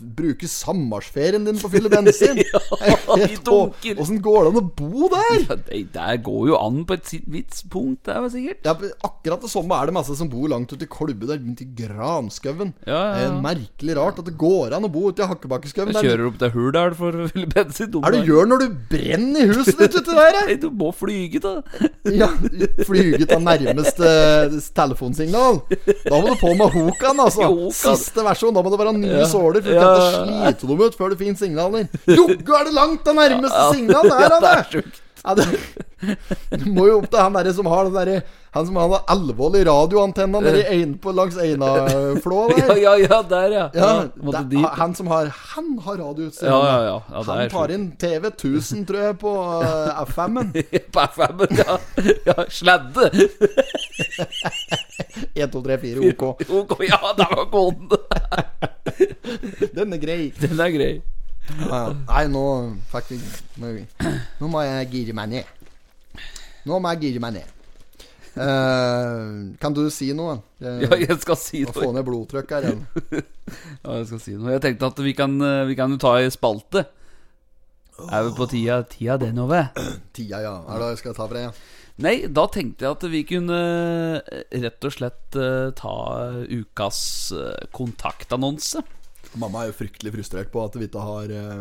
bruke sommersferien din på å fylle bensin. Ja, de dunker. Åssen går det an å bo der? Ja, det der går jo an på et vitspunkt punkt, det er sikkert. Ja, akkurat det samme er det masse som bor langt ute i Kolbu der, rundt i Granskauen. Ja, ja, Det er merkelig rart at det går an å bo ute i Hakkebakkeskauen. Kjører opp til Hurdal for å fylle bensin. Hva er det du gjør når du brenner i huset ditt uti der? eh? Nei, du må flyge, da. Ja, flyge av nærmeste telefonsignal. Da må du på med Hokan, altså. Hokan. Siste versjon. Da må det være nye såler, for Ja. Kan sliter slite dem ut før det finnes signaler. Joggu er det langt av nærmeste signal! Der, det er! er sjukt. Ja, det, du må jo opp til han derre som har den derre Han som har den alvorlige radioantenna langs Einaflå Ja, der. ja, ja, der, ja. Ja, ja der, han som har Han har radioutstyr. Ja, ja, ja. ja Han tar inn TV 1000, tror jeg, på uh, FM-en. På FM-en, ja. ja. Sladde. 1, 2, 3, 4, OK. Ok, ja, der var koden! Den er grei. Den er grei. Ja, ja. Nei, nå fikk vi nå- må jeg gire meg ned. Nå må jeg gire meg ned. Uh, kan du si noe? Eh, Ja, jeg skal si Å få ned blodtrykket her igjen. Ja, jeg skal si noe. Jeg tenkte at vi kan, eh, vi kan jo ta i spalte. Er vi på tida, tida det nå, ved? Tida, ja. Er det jeg skal ta for deg? Ja. Nei, da tenkte jeg at vi kunne rett og slett ta ukas kontaktannonse. Mamma er jo fryktelig frustrert på at vi ikke har eh,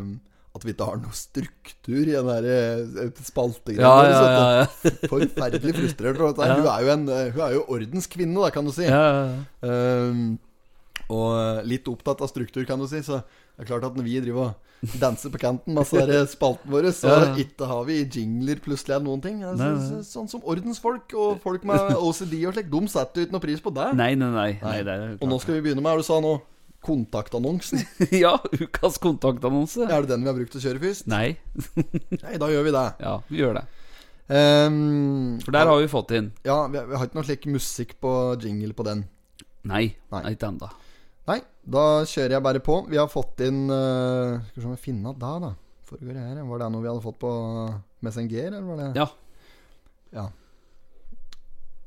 At vi ikke har noe struktur i den der eh, spaltegreia. Ja, ja, ja. ja. Forferdelig frustrert Ja. Hun er jo en eh, Hun er jo ordenskvinne, da, kan du si. ja, ja. Ehm, og litt opptatt av struktur, kan du si. Så det er klart at når vi driver og danser på kanten med så spalten vår, så Ja, ikke har vi jingler plutselig eller noen ting. Altså, Nei, nei. Sånn som ordensfolk og folk med OCD og slik, de setter jo ikke noe pris på det. Nei, nei, nei. nei Og nå skal vi begynne med er du sa nå. Kontaktannonsen. ja, ukas kontaktannonse. Er det den vi har brukt å kjøre først? Nei. Nei, da gjør vi det. Ja, vi gjør det. Um, For der har vi fått inn Ja, vi, vi har ikke noe slik musikk på jingle på den. Nei, Nei. ikke ennå. Nei, da kjører jeg bare på. Vi har fått inn uh, Skal vi se om vi finner da, da. Foregår her. Var det noe vi hadde fått på Messenger, eller var det Ja. Ja.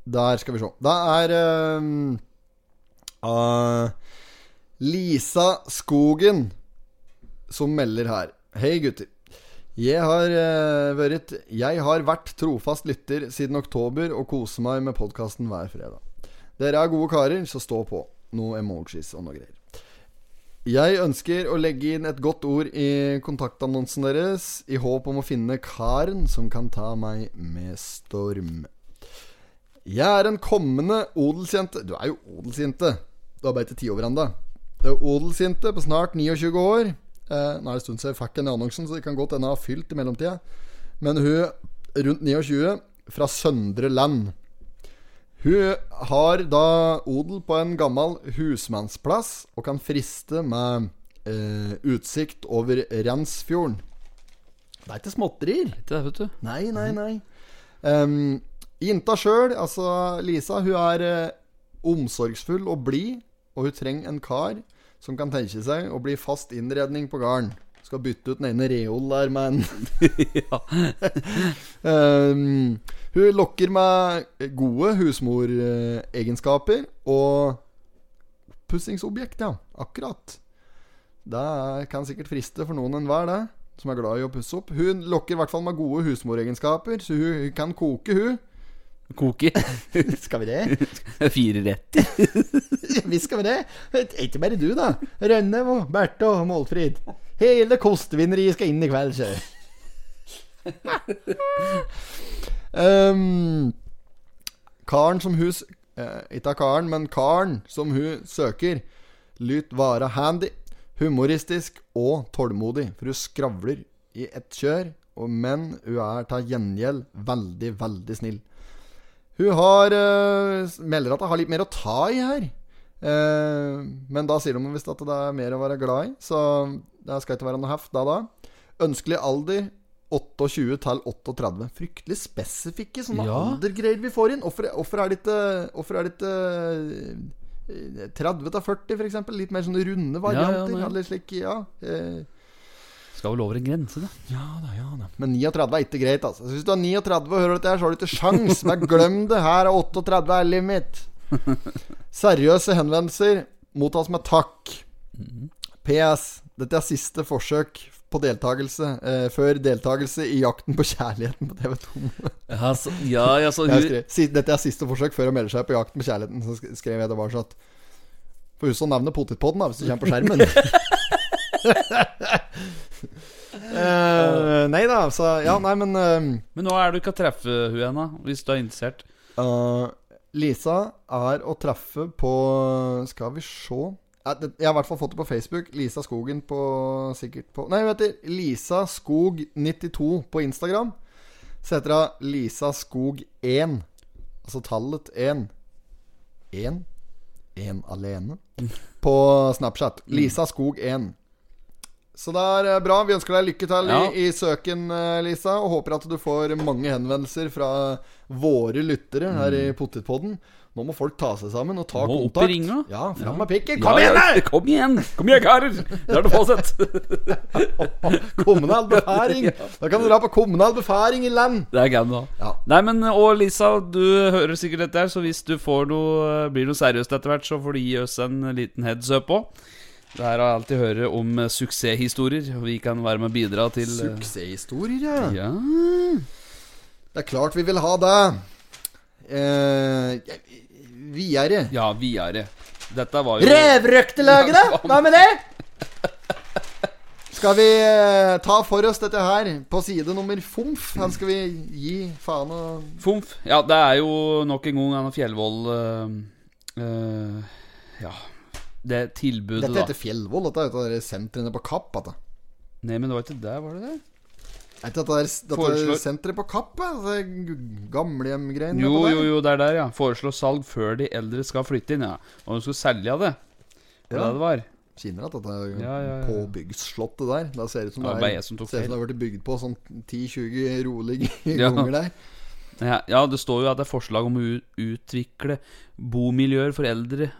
Der skal vi se. Det er uh, ah, Lisa Skogen som melder her. Hei, gutter. Jeg har, uh, vært, jeg har vært trofast lytter siden oktober og koser meg med podkasten hver fredag. Dere er gode karer, så stå på. Noe emojis og noe greier. Jeg ønsker å legge inn et godt ord i kontaktannonsen deres, i håp om å finne karen som kan ta meg med storm. Jeg er en kommende odelsjente Du er jo odelsjente. Du har bare ikke ti over ennå. Du er på snart 29 år. Eh, nå er det en stund siden jeg fikk den i annonsen, så det kan godt hende jeg har fylt i mellomtida. Men hun rundt 29, fra Søndre Land. Hun har da odel på en gammel husmannsplass og kan friste med eh, utsikt over Rensfjorden. Det er ikke småtterier. Ikke det, vet du. Nei, nei, nei. Um, Jinta sjøl, altså Lisa, hun er eh, omsorgsfull og blid, og hun trenger en kar som kan tenke seg å bli fast innredning på gården. Skal bytte ut den ene reol der med um, Hun lokker med gode husmoregenskaper og oppussingsobjekt, ja. Akkurat. Det kan sikkert friste for noen enhver, det. Som er glad i å pusse opp. Hun lokker i hvert fall med gode husmoregenskaper, så hun, hun kan koke, hun. Koki. Skal vi det? Fire rett. Vi skal vi det? Ikke bare du, da. Rønnev og Berthe og Målfrid. Hele kostevinneriet skal inn i kveld, sjø. um, karen som hun eh, Ikke karen, men karen som hun søker, lyt være handy, humoristisk og tålmodig. For hun skravler i ett kjør, og, men hun er til gjengjeld veldig, veldig snill. Hun har uh, melder at hun har litt mer å ta i her. Uh, men da sier hun visst at det er mer å være glad i, så det skal ikke være noe heft da da. Ønskelig alder 28 til 38. Fryktelig spesifikke sånne Ja. aldergreier vi får inn. Hvorfor er det ikke er det ikke eh, 30 til 40, f.eks.? Litt mer sånne runde varianter. Ja, Eller slik, ja. Eh, Skal vel over en grense, da. ja da, ja da. Men 39 er ikke greit, altså. Hvis du er 39 og hører dette her, så har du ikke sjans. Men glem det. Her er 38 er limit. Seriøse henvendelser mottas med takk. PS. Dette er siste forsøk på deltakelse eh, før deltakelse i Jakten på kjærligheten på TV2. Ja, så, ja, ja, så hun skrev, dette er siste forsøk før å melde seg på Jakten på kjærligheten. Så skrev jeg det bare sånn at Får huske å nevne potetpodden da hvis du kommer på skjermen. Eh, nei da, så Ja, nei, men uh, Men nå er du ikke å treffe hun ennå, hvis du er interessert. Uh, Lisa er å treffe på Skal vi se Jeg har i hvert fall fått det på Facebook. Lisa Skogen på sikkert på Nei, vet du. Lisa Skog92 på Instagram. Så heter hun Lisa Skog1. Altså tallet 1. 1? 1 alene. På Snapchat. Lisa Skog1. Så det er eh, bra. Vi ønsker deg lykke til Ja. i, i søken, eh, Lisa. Og håper at du får mange henvendelser fra våre lyttere her i Pottitpodden. Nå må folk ta seg sammen og ta Må opp i ringa. Ja, fram med pikken! Kom igjen, ja, da! Kom igjen! Kom igjen, karer! Det er det fortsatt. Kommunal befaring! Da kan du dra på kommunal befaring i land! Det er gøy, da. Ja. Nei, men Og Lisa, du hører sikkert dette her, så hvis du får noe, blir noe seriøst etter hvert, så får du gi oss en liten heads up òg. Det her har jeg alltid hørt om eh, suksesshistorier, vi kan være med og bidra til eh, Suksesshistorier, ja. Ja Det er klart vi vil ha det. Eh, videre. Ja, videre. Dette var jo Revrøktelaget, da? Hva med det? Skal vi eh, ta for oss dette her på side nummer fomf? Her skal vi gi faen og Fomf. Ja, det er jo nok en gang Anna Fjellvold uh, uh, Ja. Det tilbudet, Dette da. heter Fjellvoll. Dette er et av sentrene på Kapp. Dette. Nei, men det var ikke der, var det det? Er ikke dette, dette Foreslår- senteret på Kapp? Gamlehjemgreiene Jo, jo, jo, det er der, ja. Foreslå salg før de eldre skal flytte inn, ja. Og de skal selge det. Det Ja. det det var? Kjenner at dette er Ja, ja, ja. påbyggsslottet der. Det ser ut som Det er, som ser ut som det har vært bygd på sånn 10-20 rolige ganger der. Ja, ja, det står jo at det er forslag om å utvikle bomiljøer for eldre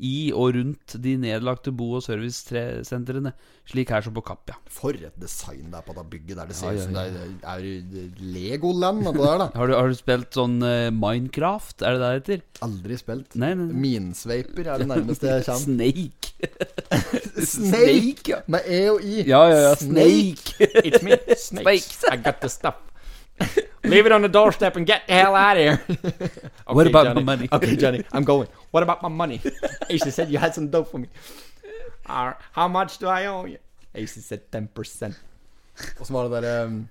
i og rundt de nedlagte bo- og servicesentrene, slik her som på Kapp, ja. For et design det er på det bygget der. Det ser Ja, ut ja, som ja. det er, er Legoland, der, da. Har du, har du spilt sånn uh, Minecraft, er det det heter? Aldri spilt. Nei, nei. Minsveiper er det nærmeste jeg kommer. Snake. Snake! ja. Med E og I. Ja, ja, ja. Snake. It's me, snakes. I got the stuff. Leave it on the doorstep and get the hell out of here. okay, What about Johnny. my money? Okay, Johnny, I'm going. What about my money? Ace said you had some dough for me. Uh, how much do I owe you? Ace said 10%. Og så var det derre um,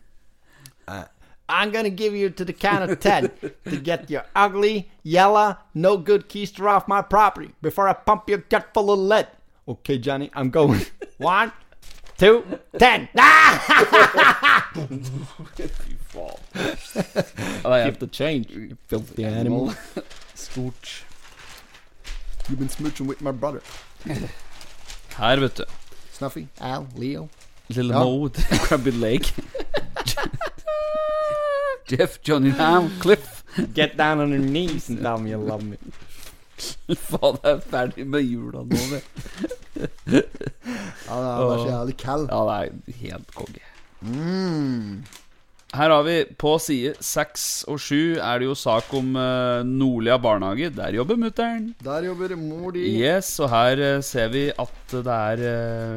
I'm gonna give you to the count of 10 to get your ugly, yellow, no good keister off my property before I pump your gut full of lead. Okay, Johnny, I'm going. One, two, ten. Ah! Ja, det er Keep the change, you filthy animal. stort. You've been smooching with my brother. Her, vet du. Snuffy, Al, Leo. Little Ja. Mo with Crabby Lake. Jeff, Johnny Nam, Cliff. Get down on your knees and tell me you love me. Faen, jeg er ferdig med jula nå, det. Ja, det er bare så jævlig kald. Ja, det er helt konge. Mm. Her har vi på side 6 og 7 er det jo sak om uh, Nordlia barnehage. Der jobber mutter'n. Der jobber mor di. Yes, og her uh, ser vi at det er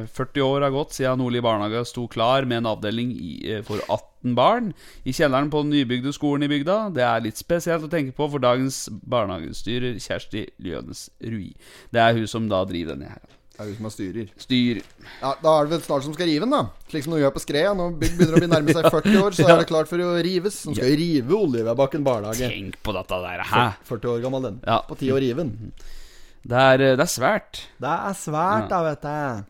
uh, 40 år har gått siden Nordli barnehage sto klar med en avdeling i, eh, for 18 barn i kjelleren på den nybygde skolen i bygda. Det er litt spesielt å tenke på for dagens barnehagestyrer Kjersti Ljønes Rui. Det er hun som da driver denne her. Det er hun som er styrer. Styr. Ja, Da er det vel snart som skal rive den, da. Slik som du gjør på Skreia. Når bygg begynner å bli nærme seg 40 år, så er det klart for å rives. De skal jo rive Oljevebakken barnehage. Tenk på dette der. Hæ? 40 år gammel, den. Ja. På tide å rive den. Det er, eh, det er svært. Det er svært, da, vet jeg.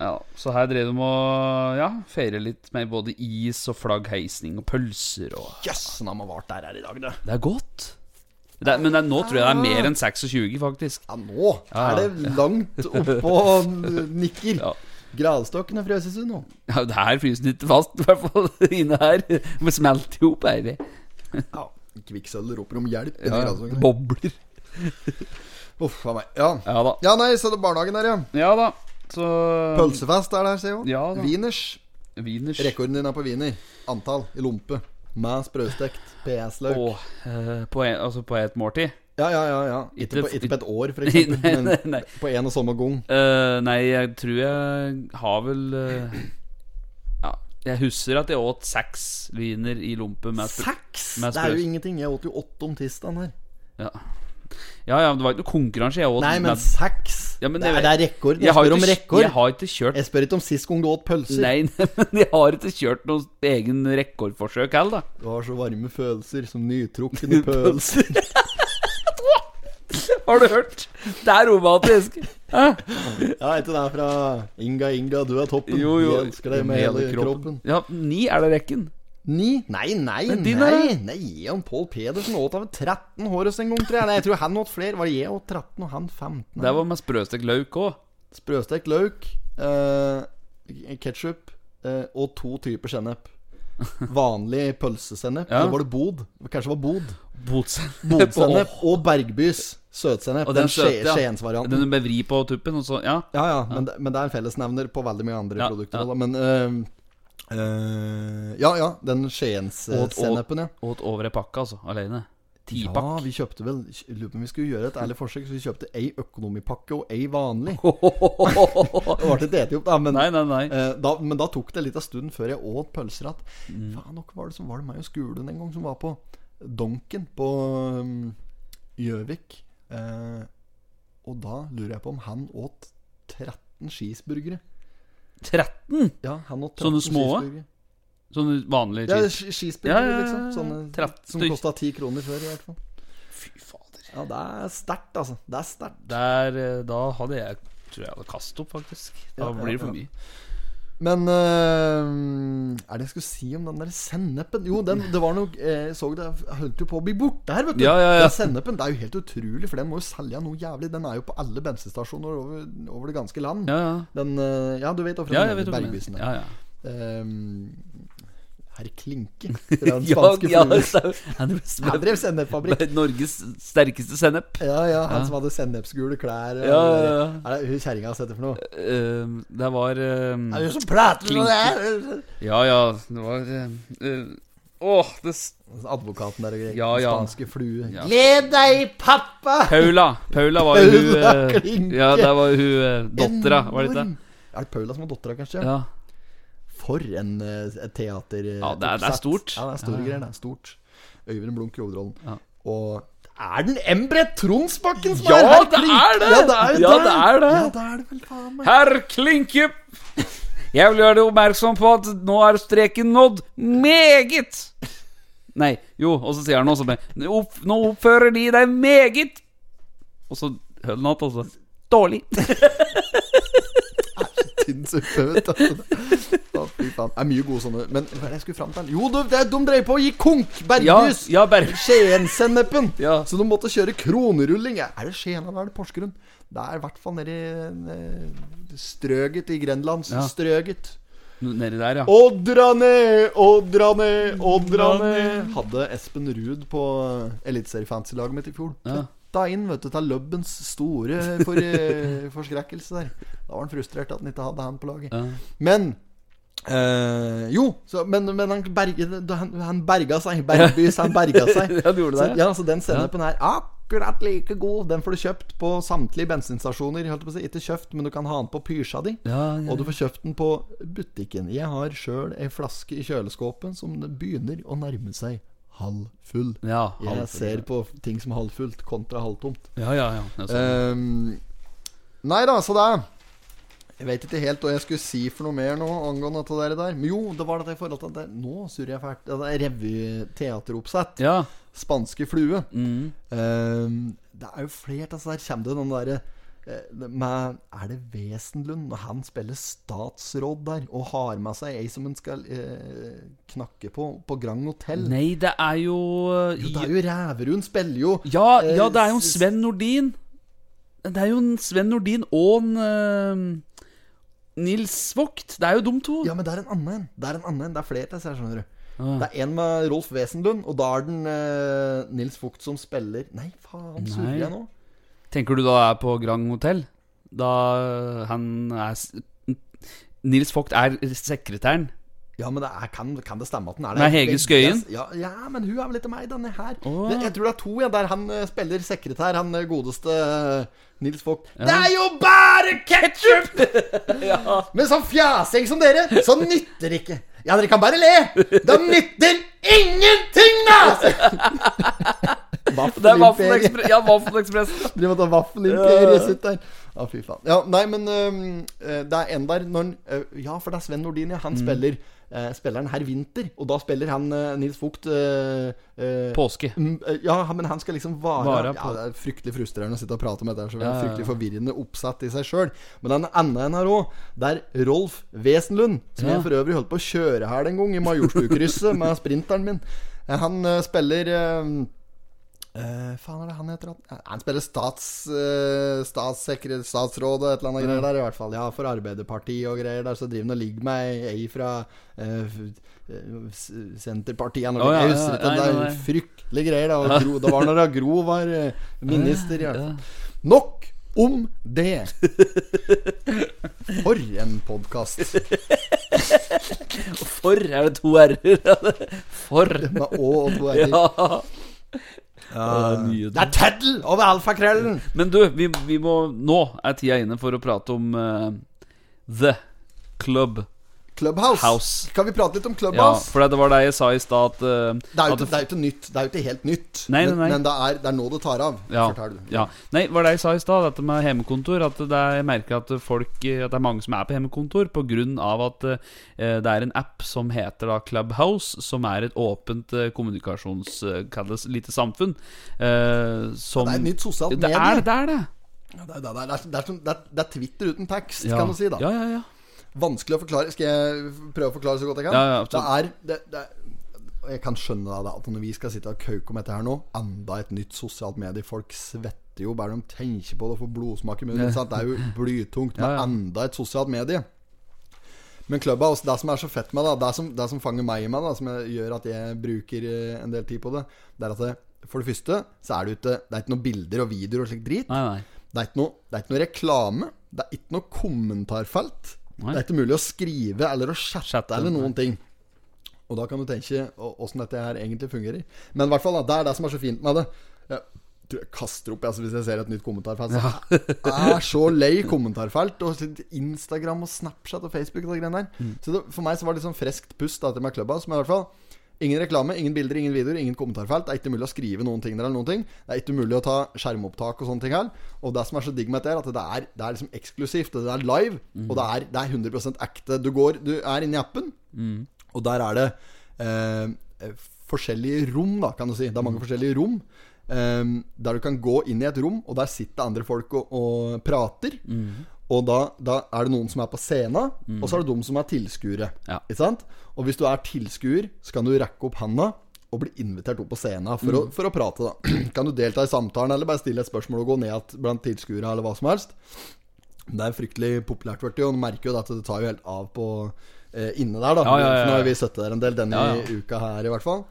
Ja, så her drev de og ja, feire litt med både is og flaggheisning og pølser og Jøss, yes, han har vært der her i dag, det. Det er godt. Det men det nå tror jeg det er mer enn 26, faktisk. Ja, nå er det langt oppå nikker. Ja. Gradstokken har frøset seg nå. Ja, det her fryser den ikke fast, i hvert fall inne her. Vi smelter jo opp, vi. Ja. Kvikksølv roper om hjelp. Ja, det bobler. Uff a meg. Ja. Ja da. ja, nei, så det er barnehagen der, ja. Ja da. Så Pølsefest er der, ser jeg jo. Ja da. Wieners. Rekorden din er på wiener. Antall i lompe. Med sprøstekt PS-løk. Åh, eh, på, en, altså på et måltid? Ja, ja, ja. ja. Ikke, på, ikke på et år, for eksempel. nei, nei, nei. på en og samme gang. Eh, nei, jeg tror jeg har vel eh, Ja, jeg husker at jeg åt seks wiener i lompe med spr- Seks! med Det er jo ingenting. Jeg åt jo åtte om tirsdagen her. Ja. Ja, ja, det var ikke noe konkurranse. Jeg også, Nei, men med- seks! Ja, men det, det- er, det er rekord. Jeg, jeg spør om rekord. jeg har ikke kjørt Jeg spør ikke om sist gang du åt pølser. Nei, men jeg har ikke kjørt noe egen rekordforsøk heller, da. Du har så varme følelser som nytrukne pølser. Har du hørt? Det er romantisk. Hæ? Ja, ikke det er fra Inga, Inga, du er toppen. Jo, jo. Jeg elsker deg med hele kroppen. Ja, ni er det rekken. Ni? Nei, nei, nei! nei. Nei, jeg og Pål Pedersen åt av 13 hårest en gang, tror jeg. Nei, jeg tror han åt flere. Var det jeg åt 13, og han 15? Det var med sprøstekt løk òg. Sprøstekt løk, uh, ketsjup uh, og to typer sennep. Vanlig pølsesennep. Ja. Eller var det bod? Kanskje det var bod. Bodsennep. Bodsennep og Bergbys søtsennep. Og den den søte. Skiensvarianten. Den du bevrir på tuppen, og så Ja. Ja, ja, men, det, men det er en fellesnevner på veldig mye andre Ja, produkter. ja. da. Men eh, eh, Ja, ja, den Skiens-sennepen, ja. Åt over ei pakke, altså. Alene. Ja, vi kjøpte vel Lurer på om vi skulle gjøre et ærlig forsøk, så vi kjøpte ei økonomipakke og ei vanlig. Det ble ikke det opp, da, men, Nei, nei, nei. eh, da, men da tok det litt av stund før jeg åt pølser igjen. Mm. Faen, hva var det som var det meg og skolen en gang som var på Donken på um, Gjøvik. Eh, og da lurer jeg på om han åt 13 cheeseburgere. 13? Ja, han åt 13 Sånne små? Sånne vanlige vanlig Ja, cheese. ch- cheeseburgere, Ja, ja, ja, liksom. Sånne 13 som stykk. kosta 10 kroner før, i hvert fall. Fy fader. Ja, det er sterkt, altså. Det er sterkt. Der, eh, da hadde jeg Tror jeg hadde kastet opp, faktisk. Da Ja, ja, blir det for ja. mye. Men eh, Er det jeg skulle si om den der sennepen? Jo, den, det var noe eh, Jeg så det holdt jo på å bli borte her, vet du. Ja, ja, ja. Den sennepen. Det er jo helt utrolig, for den må jo selge noe jævlig. Den er jo på alle bensinstasjoner over, over det ganske land. Ja, ja. Den eh, Ja, du vet hvorfor Ja, den jeg hva Bergbysen er. Ja, ja. Ehm, Herr Klinke fra den spanske ja, flue. han Han drev sennepfabrikk. Norges sterkeste sennep. Ja, ja, han Ja. som hadde sennepsgule klær. og- Ja, ja, ja. Er det hun kjerringa har sett det for noe? Uh, det var uh, Er det som prater med det? Ja, ja, det var uh, Åh, det s- Advokaten der og greier. Ja, ja. Spanske flue. Ja. Gled deg, pappa! Paula. Paula var jo hun Paula eh, Klinke. Ja, der var hun uh, dattera, var det ikke det? Er det Paula som var dattera, kanskje? Ja. For en uh, teater... eh, Ja, det er- det er stort. Ja, det er store Ja, ja. greier. Det er stort. Øyvind Blunk i hovedrollen. Ja. Og er den Embret Tronsbakken som Ja, er herr det er det! Ja, det er Ja, det. er. Ja, det er det vel faen meg. Herr Klinke! Jeg vil gjøre deg oppmerksom på at nå er streken nådd meget. Nei, jo, og så sier han også det. Nå oppfører de deg meget. Og så hører han altså Dårlig. Tynn suppe, vet du. Å, fy faen. Det er mye gode sånne. Men hva er det jeg skulle fram til? Jo, det, det, de dreier på å gi konk! Berghus! ja Berg. Skien-sennepen! Ja. Så de måtte kjøre kronerulling. Er det Skien eller er det Porsgrunn? Det er i hvert fall nedi eh, strøget i Grenlandsstrøget. Nedi der, ja. Ådrane, ådrane, ned. Hadde Espen Ruud på eliteseriefantasy-laget mitt i fjor. Ja. Flytta inn vet du, til Lubbens store for, eh, forskrekkelse der. Da var han frustrert at han ikke hadde han på laget. Ja. Men Uh, Jo, så, men, men han, berget, han, han berga seg. Bergbys, han berga seg. Ja, du gjorde det, Så, ja, så den sennepen er akkurat like god. Den får du kjøpt på samtlige bensinstasjoner. Si. Ikke kjøpt, men du kan ha den på pysja di. Ja, ja, Og du får kjøpt den på butikken. Jeg har sjøl ei flaske i kjøleskapet som begynner å nærme seg halvfull. ja, Jeg ser på ting som halvfullt kontra halvtomt. Ja, ja, ja. Ehm, nei da, så det Jeg vet ikke helt hva jeg skulle si for noe mer nå angående det der. der. Men jo, det var dette i forhold til det, Nå surrer jeg fælt. Det er revyteateroppsett. ja. Spanske flue. Mm. Um, det er jo flere av disse der. Kommer det den derre med Er det Wesenlund når han spiller statsråd der og har med seg ei som han skal eh, knakke på på Grand Hotell? Nei, det er jo, eh, Jo, det er jo Ræverud. Spiller jo Ja, eh, ja, det er jo en Sven Nordin. Det er jo en Sven Nordin og en eh, Nils Vogt. Det er jo de to. Ja, men det er en annen en. Det er en annen. Det er flere til skjønner du. Ah. Det er en med Rolf Wesenlund, og da er den eh, Nils Vogt som spiller Nei, faen, surrer jeg nå? Tenker du da er på Grand Hotell? Da han er Nils Vogt er sekretæren. Ja, men det er, kan, kan det stemme at den er Med Hege Skøyen? Ja, ja, men hun er vel ikke meg, denne her. Oh. Det, jeg tror det er to, ja, der han eh, spiller sekretær, han eh, godeste eh, Nils Vogt. Det er jo bare ketsjup! Men sånn fjasing som dere, så nytter det ikke. Ja, dere kan bare le. Det nytter ingenting, da! Det er Vaffelekspress. Ja, Vaffelekspress. Driver og tar vaffelimperiet sitt der. Ja, fy faen. Ja, nei, men øh, det er en der når øh, Ja, for det er Sven Nordin, ja. Han Mm. spiller uh, Spiller han herr Vinter. Og da spiller han Nils Vogt Påske. øh, Ja, men han skal liksom vare, Vare Ja, det er fryktelig frustrerende å sitte og prate med dette. Så det er. Fryktelig forvirrende oppsatt i seg sjøl. Men den andre en her òg, det er Rolf Wesenlund, som jeg for øvrig holdt på å kjøre her den gang, i Majorstukrysset med sprinteren min. Eh, Han spiller Eh, faen er det han heter? Eh, Han spiller stats, uh, statssekretær, statsråd og et eller annet greier der, i hvert fall. Ja, for Arbeiderpartiet og greier der. Så driver han og ligger med ei fra eh, eh, s- Senterpartiet oh. Ja, Jeg ja, husker ikke. nei, Det er fryktelige greier. Da. Og Gro, det var når Gro var eh, minister. i hvert fall. Nok om det. For en podkast. For er det to r-er? For. Med Å og to r-er. Ja. Ja, mye Det er tøddel over alfakrøllen! Men du, vi, vi må Nå er tida inne for å prate om uh, The Club Clubhouse. House. Kan vi prate litt om Clubhouse? Ja, for det var det jeg sa i stad at, eh, Det er jo ikke, det nytt. Det er jo ikke helt nytt. Nei, nei, men, nei. men det, er, det er nå det tar av. ja, ja. Nei, var det jeg sa i stad, dette med hjemmekontor. At det er, jeg merker at folk At det er mange som er på hjemmekontor pga. at uh, det er en app som heter da Clubhouse, som er et åpent uh, kommunikasjons... Eh, kalles lite samfunn. Eh, som Det er et nytt sosialt medie. det. Er det. Det, er, det, det, er, det, det, er, det er Twitter uten tekst, Ja. kan du si. da Ja, ja, ja. Vanskelig å forklare. Skal jeg prøve å forklare så godt jeg kan? Ja, ja, det er det, det, Jeg kan skjønne da, at når vi skal sitte og kauke om dette her nå Enda et nytt sosialt medie. Folk svetter jo bare de tenker på det og får blodsmak i munnen. Det er jo blytungt med Ja, ja. enda et sosialt medie. Men Clubhouse, det som er så fett med det, det som, det som fanger meg i meg, da, som gjør at jeg bruker eh, en del tid på det, det er at det, for det første så er det ute Det er ikke noen bilder og videoer og slikt drit. Nei, nei. Det er, noe, det er ikke noe reklame. Det er ikke noe kommentarfelt. Nei. Det er ikke mulig å skrive eller å chatte, Chatte, eller nei. noen ting. Og da kan du tenke åssen dette her egentlig fungerer. Men i hvert fall, da, det er det som er så fint med det. Jeg tror jeg kaster opp altså, hvis jeg ser et nytt kommentarfelt. Så Jeg er så lei kommentarfelt. Og Instagram og Snapchat og Facebook og de greiene der. Mm. Så det, for meg så var det litt sånn freskt pust da, til meg klubba Som i hvert fall Ingen reklame, ingen bilder, ingen videoer, ingen kommentarfelt. Det er ikke mulig å skrive noen ting der eller noen ting. Det er ikke mulig å ta skjermopptak og sånne ting her. Og det som er så digg med dette, er at det er, det er liksom eksklusivt. Det er live, og det er, det er 100% ekte. Du, går, du er inne i appen, og der er det eh, forskjellige rom, da, kan du si. Det er mange forskjellige rom. eh, der du kan gå inn i et rom, og der sitter andre folk og, og prater. Og da, da er det noen som er på scenen, og så er det de som er tilskuere. Ja. Ikke sant? Og hvis du er tilskuer, så kan du rekke opp handa og bli invitert opp på scenen for, å, for å prate. da Kan du delta i samtalen, eller bare stille et spørsmål og gå ned blant tilskuere, eller hva som helst. Det er fryktelig populært, og du merker jo at det tar jo helt av på eh, inne der, da. Ja, ja. For nå har vi sittet der en del denne uka her, i hvert fall.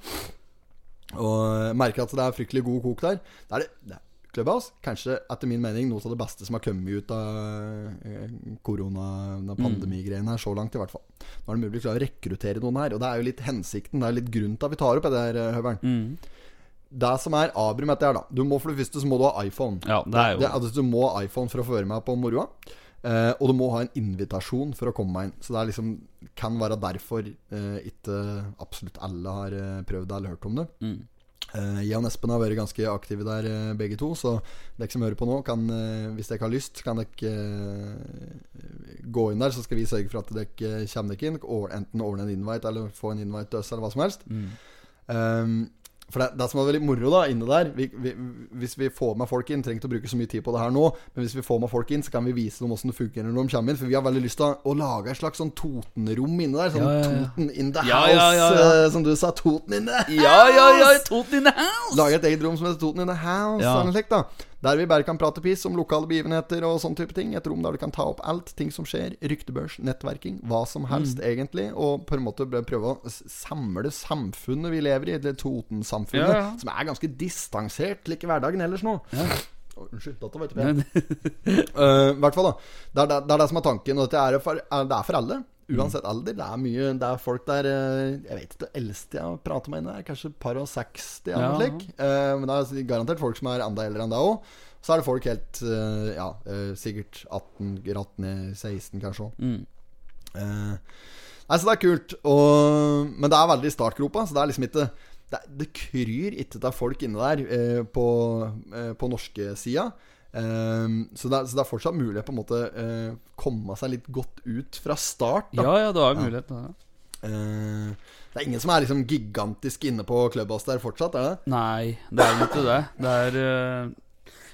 Og merker at det er fryktelig god kok der. Det er det, det er Clubhouse, kanskje etter min mening noe av det beste som har kommet ut av eh, Korona-pandemigreiene her, så langt i hvert fall. Nå er det mulig å klare å rekruttere noen her, og det er jo litt hensikten, det er litt grunn til at vi tar opp det der, eh, Høveren. Det som er avbry med dette her, da Du må for det første så må du ha iPhone. Ja, det er jo Det, altså, du må ha iPhone for å få være med på moroa. Eh, og du må ha en invitasjon for å komme meg inn. Så det liksom kan være derfor eh, ikke absolutt alle har eh, prøvd det eller hørt om det. Eh, jeg og Espen har vært ganske aktive der, uh, begge to. Så dere som hører på nå, kan, uh, hvis dere har lyst, kan dere gå inn der. Så skal vi sørge for at dere kommer dere inn. Enten ordne en invite eller få en invite til oss, eller hva som helst. Um, for det, det som er veldig moro da inne der vi, vi, Hvis vi får med folk inn Trenger ikke å bruke så mye tid på det her nå, men hvis vi får med folk inn, så kan vi vise dem hvordan det fungerer når de kommer inn. For vi har veldig lyst til å, lage et slags sånn Toten-rom inne der. Sånn Ja, ja, ja. Toten in the house, eh, som du sa. Toten in the house! Ja, ja, ja, Toten in the house! Lage et eget rom som heter Toten in the house. Ja. eller slikt da Der vi bare kan prate piss om lokale begivenheter og sånne type ting. Et rom der du kan ta opp alt. Ting som skjer. Ryktebørs, nettverking. Hva som helst, Mm. egentlig. Og på en måte prøve å samle samfunnet vi lever i. Det Toten-samfunnet. Ja, ja. Som er ganske distansert like hverdagen ellers nå. Å, Unnskyld, dette vet vi. Eh, I hvert fall, da. Det er det, det er det som er tanken. Og dette er for, er, det er for alle. Uansett alder. Det er mye Det er folk der eh, Jeg vet ikke det eldste jeg har pratet med inne der. Kanskje par og 60 eller noe Ja. slik. Eh, men det er garantert folk som er enda eldre enn deg òg. Så er det folk helt eh, Ja, sikkert 18, 18 16 kanskje òg. Mm. Nei, så det er kult. Og, men det er veldig i startgropa, så det er liksom ikke Det, det kryr ikke av folk inne der eh, på, eh, på norske sida. Eh, så, det er, så det er fortsatt mulig å på en måte eh, komme seg litt godt ut fra start. Da. Ja, ja, det er mulighet. Ja. uh, det er ingen som er liksom gigantisk inne på Clubhouse der fortsatt, er det? Nei, det er ikke det. Det er uh,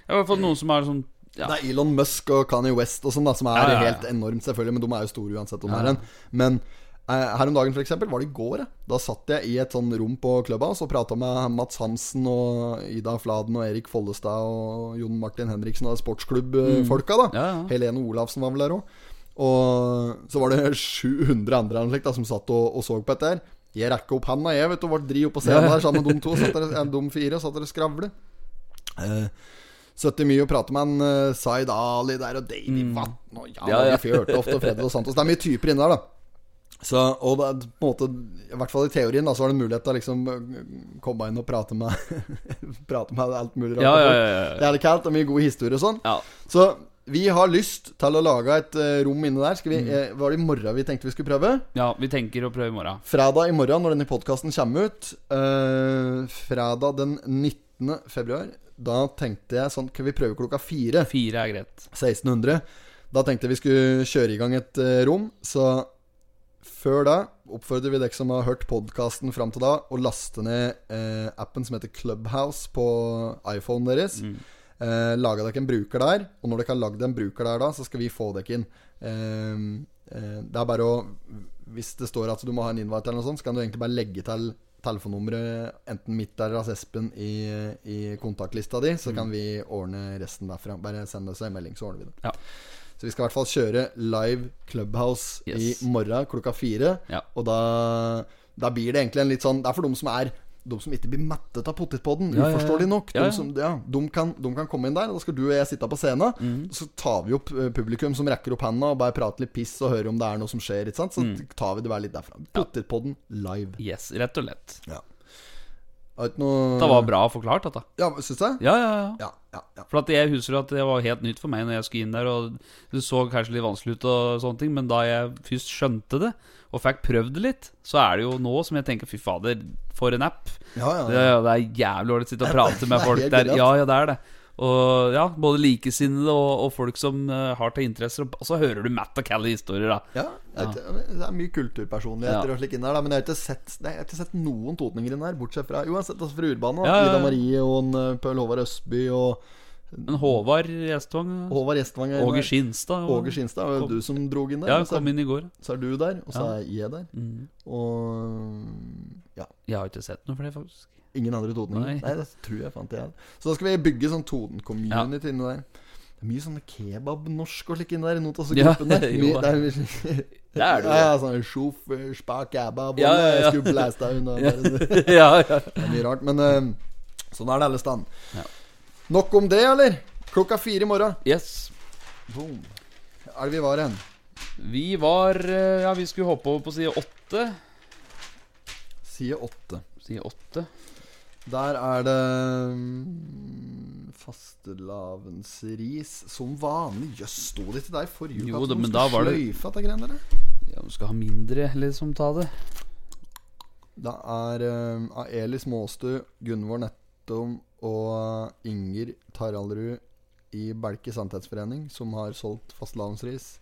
i hvert fall noen som er sånn ja. Det er Elon Musk og Kanye West og sånn da som er Ja, helt enormt, selvfølgelig. Men de er jo store uansett om det er en. Men her om dagen, for eksempel, var det i går. Da satt jeg i et sånn rom på Clubhouse og prata med Mats Hansen og Ida Fladen og Erik Follestad og Jon Martin Henriksen og sportsklubbfolka. da Mm. Ja, ja. Helene Olafsen var vel der òg. Og så var det 700 andre slikt da, som satt og, og så på dette her. Jeg rekker opp handa, jeg, vet du. Ble dri opp på scenen der sammen med de to. Satt der, eh, de fire satt der og skravle. Eh, Søtte mye å prate med en uh, Zaid Ali der, og Davy Vatn og ja, Ja, ja. Vi hørte ofte Fredrik og Santos. Det er mye typer inne der, da. Så, og det, på en måte I hvert fall i teorien da Så var det mulighet til å liksom øh, komme inn og prate med Prate med alt mulig rart Ja, ja, ja, ja. Det er litt kaldt og mye god historie og sånn. Ja. Så vi har lyst til å lage et øh, rom inne der. Vi, Mm. eh, var det i morgen vi tenkte vi skulle prøve? ja, vi tenker å prøve i morgen. Fredag i morgen, når denne podkasten kommer ut øh, Fredag den 19. februar Da tenkte jeg sånn Kan vi prøve klokka fire? Fire er greit. 1600 Da tenkte jeg vi skulle kjøre i gang et eh, rom Så før da oppfordrer vi dere som har hørt podcasten frem til da Å laste ned eh, appen som heter Clubhouse på iPhone deres eh, Laga dere en bruker der Og når dere har lagd en bruker der da Så skal vi få dere inn eh, eh, Det er bare å Hvis det står at du må ha en invite eller noe sånt, så kan du egentlig bare legge til telefonnummeret enten mitt eller Lars Espen i, i kontaktlista di, så kan vi ordne resten derfra. Bare send oss en melding, så ordner vi det. Ja. Så vi skal i hvert fall kjøre live Clubhouse Yes. i morgen klokka fire. Ja. Og da, da blir det egentlig en litt sånn Det er for dem som er de som ikke blir mettet av potetpodden, Ja, ja, ja. uforståelig nok. Ja, ja. De, som, ja, de, kan, de kan komme inn der, og da skal du og jeg sitte på scenen. Mm. Så tar vi opp eh, publikum som rekker opp handa og bare prater litt piss og hører om det er noe som skjer. Så mm. tar vi det bare litt derfra. Potetpodden live. Yes, rett og lett. Ikke noe Det var bra forklart, dette. Ja, syns jeg? Ja, ja, ja. Ja, ja, ja. For jeg husker at det var helt nytt for meg når jeg skulle inn der. Og Det så kanskje litt vanskelig ut, og sånne ting men da jeg først skjønte det, og fikk prøvd det litt, så er det jo nå som jeg tenker fy fader, for en app. ja, ja, Det, ja. det er jævlig ålreit å sitte og prate med folk der. Ja, ja, det er det. Og ja, både likesinnede og, og folk som eh, har til interesser. Og så hører du Matt og Callie historier, da. Ja, jeg det er mye kulturpersonligheter Ja. og slik inn der, da, men jeg har ikke sett, jeg har ikke sett noen totninger inn der, bortsett fra Jo, jeg har sett altså fra Urbane. Ja. Ida Marie og en, eh, Pøl Håvard Østby og Men Håvard Gjestvang Håvard Gjestvang. Åge. Skinstad Åge Skinstad. Det var jo du som drog inn der. Ja, jeg kom inn i går. så er du der, og så er jeg der. Mm. Og ja, Jeg har ikke sett noe flere, faktisk. Ingen andre Toten? Nei. Nei. det tror jeg fant jeg. Så da skal vi bygge sånn Toten-community inni der. Det er mye sånne kebab-norsk og slik inni der. Noen av Ja, gruppene. Ja. Det er Det. Ja, ja, sånn sjof, spa, kebab Ja, ja, ja. Skulle blæsta unna. Ja, ja, ja. Det er mye rart. Men uh, sånn er det alle stand. Ja. Nok om det, eller? Klokka fire i morgen. Yes. Boom. Er det vi var hen? Vi var eh, Ja, vi skulle hoppe over på side åtte. Side åtte. Side åtte. Der er det mm, fastelavnsris som vanlig. Jøss, sto det til der forrige uke at du men skulle sløyfe dette greiene der? Ja, Du skal ha mindre, liksom, ta det. Det er av Elis Måstø, Gunvor Nettom og Inger Taraldrud i Belke Sannhetsforening som har solgt fastelavnsris.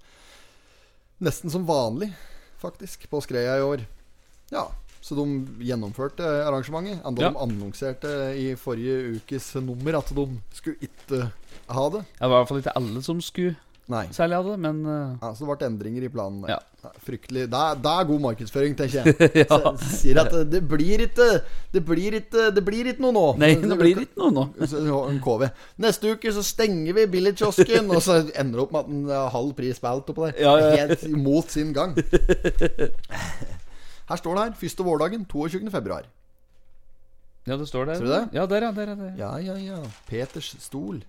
Nesten som vanlig, faktisk, på Skreia i år. Ja, så de gjennomførte arrangementet. Enda Ja. de annonserte i forrige ukes nummer at de skulle ikke ha det. Det var i hvert fall ikke alle som skulle Nei. særlig ha det, men eh, Ja, så det ble endringer i planen. Ja. Ja, Fryktelig. Det er, det er god markedsføring, tenker jeg. Ja. Så sier at det, blir ikke Det blir ikke Det blir ikke noe nå. Nei, det blir ikke noe nå. KV. Neste uke så stenger vi billigkiosken, og så ender det opp med at den har halv pris på alt oppå der. Ja, ja. Helt imot sin gang. Her står det her. Første vårdagen 22. februar. Ja, det står der. Ser du det? Ja, der, ja. Der, der. Ja, ja, ja. Peters stol.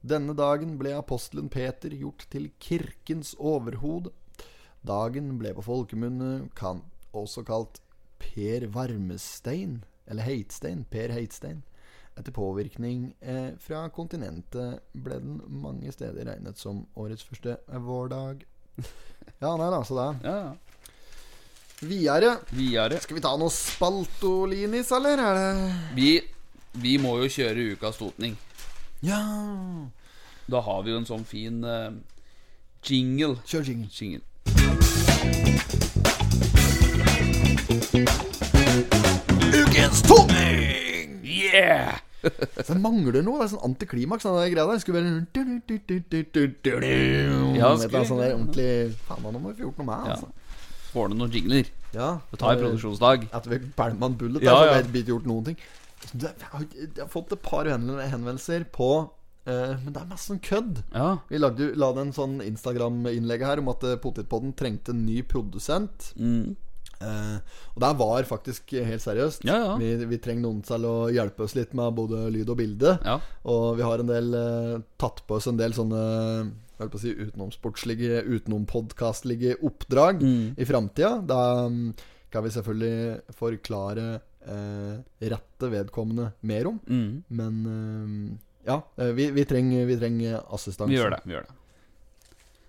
Denne dagen ble apostelen Peter gjort til kirkens overhode. Dagen ble på folkemunne også kalt Per Varmestein, eller Heitstein, Per Heitstein. Etter påvirkning eh, fra kontinentet ble den mange steder regnet som årets første vårdag. Ja, nei da, så det er Ja, ja. Videre. Videre. Skal vi ta noe spaltolinis, eller? Er det Vi, vi må jo kjøre ukas totning. Ja Da har vi jo en sånn fin uh, jingle. Kjør jingle. jingle. Ukens totning! Yeah! Så det mangler noe. Det er sånn antiklimaks. Den der greia der. Skulle være Ja, skulle- sånn der ordentlig Faen, nå må vi få gjort noe med altså. Får du noen jingler? Ja. Det tar en produksjonsdag. Etter en bullet, Ja, ja. har gjort noen ting. Jeg, har, jeg har fått et par henvendelser på uh, Men det er mest sånn kødd. Ja. Vi lagde, la en sånn Instagram-innlegg her om at eh, Potetpodden trengte en ny produsent. Mm. Uh, og det var faktisk helt seriøst. Ja, ja. Vi, vi trenger noen til å hjelpe oss litt med både lyd og bilde. Ja. Og vi har en del uh, tatt på oss en del sånne holdt på å si utenomsportslige, utenompodkastlige oppdrag Mm. i framtida. Da mm, kan vi selvfølgelig forklare eh, rette vedkommende mer om. Mm. Men eh, ja, eh, vi, vi trenger vi trenger assistanse. Vi gjør det. Vi gjør det.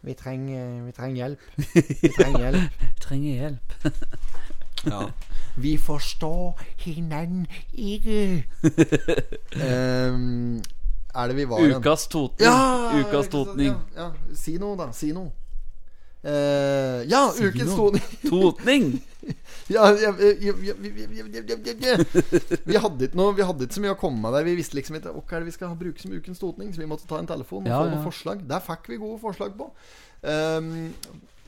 Vi trenger, vi trenger hjelp. Vi trenger hjelp. Trenger hjelp. Ja. Vi forstår hinnen ikke. Ehm, er det vi var igjen? Ukas Toten. Ja, Ukas Totning. Ja, ja. Si noe, da. Si noe. Uh, ja, si ukens noe. Totning! ja, ja, ja, Vi hadde ikke noe Vi hadde ikke så mye å komme med der. Vi visste liksom ikke hva er det vi skal bruke som ukens totning. Så vi måtte ta en telefon og få noen forslag. Der fikk vi gode forslag på. Um,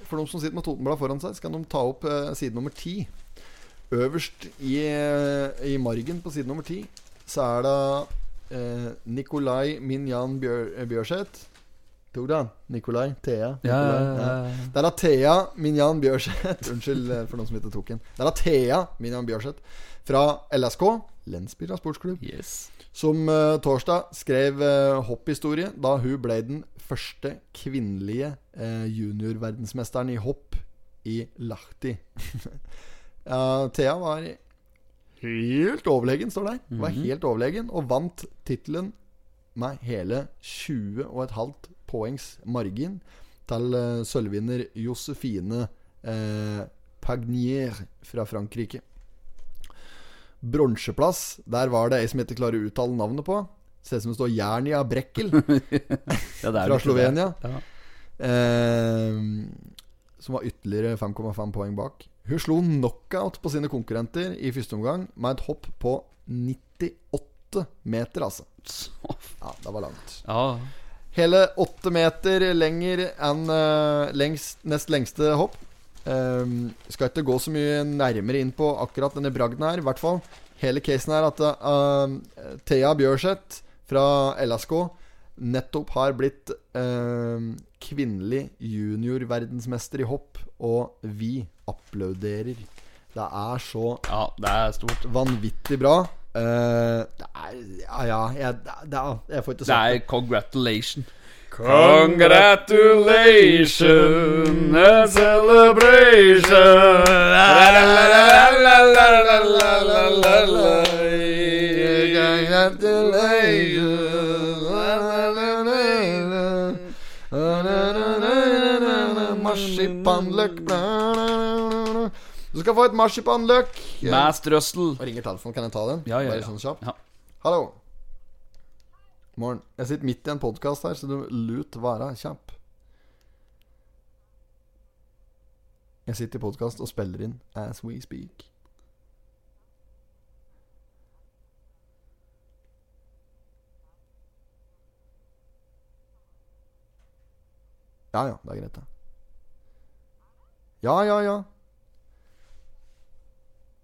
for de som sitter med Totenbladet foran seg, skal de ta opp uh, side nummer ti. Øverst i, eh, i margen på side nummer ti så er det eh, Nikolai Minjan Bjør, eh, Bjørseth. Tok du den? Nikolai? Thea? Ja, Nikolai, ja, ja. Der er Thea Minjan Bjørseth Unnskyld eh, for noen som ikke tok den. Der er Thea Minjan Bjørseth fra LSK, Lensbyra Sportsklubb Yes. som uh, torsdag skrev uh, hopphistorie da hun ble den første kvinnelige uh, juniorverdensmesteren i hopp i Lahti. ja, Thea var helt overlegen, står det her. Var helt overlegen og vant tittelen med hele 20,5 poengs margin til eh, sølvvinner Josefine eh, Pagnier fra Frankrike. Bronseplass, der var det ei som ikke klarer å uttale navnet på. Ser ut som det står Jernia Brekkel fra. Slovenia. Ja. Eh, som var ytterligere 5,5 poeng bak. Hun slo knockout på sine konkurrenter i første omgang med et hopp på 98 meter, altså. Ja, det var langt. Ja. Hele åtte meter lenger enn uh, lengst, nest lengste hopp. Um, skal ikke gå så mye nærmere inn på akkurat denne bragden her. I hvert fall hele casen er at uh, Thea Bjørseth fra LSK nettopp har blitt eh, kvinnelig juniorverdensmester i hopp, og vi applauderer. Det er så ja, det er stort. vanvittig bra. Eh, det er Ja, ja. Jeg, det, er- jeg får ikke Det Det er congratulation. Congratulation and celebration. Marsipanløk Du skal få et marsipanløk. Med strøssel. Og ringer telefonen. Kan jeg ta den? Ja, ja, Bare sånn kjapt. Ja. Hallo. Morgen. Jeg sitter midt i en podkast her, så du lut være kjapp. Jeg sitter i podkast og spiller inn as we speak. Ja, ja. Det er greit, det. Ja, ja, ja.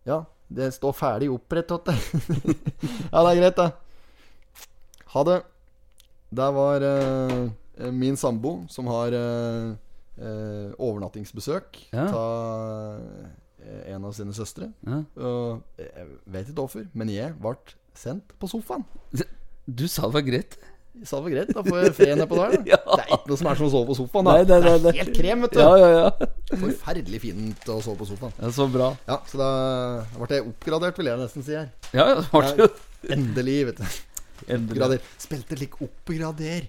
Ja, det står ferdig opprettet. ja, det er greit, det. Ha det. Det var uh, min sambo som har uh, uh, overnattingsbesøk Ja. av en av sine søstre. Ja. Jeg vet ikke hvorfor, men jeg ble sendt på sofaen. Du sa det var greit. Sa det var greit, da får jeg fred nedpå der. Ja. Det er ikke noe som er som å sove på sofaen. Da. Nei, det, det, det er helt krem, vet du. Ja, ja, ja. Forferdelig fint å sove på sofaen. Er så bra. Ja, Så da ble jeg oppgradert, vil jeg nesten si her. Ja, ja, det var det. Endelig, vet du. Endelig. Oppgrader. Spilte lik Oppgrader.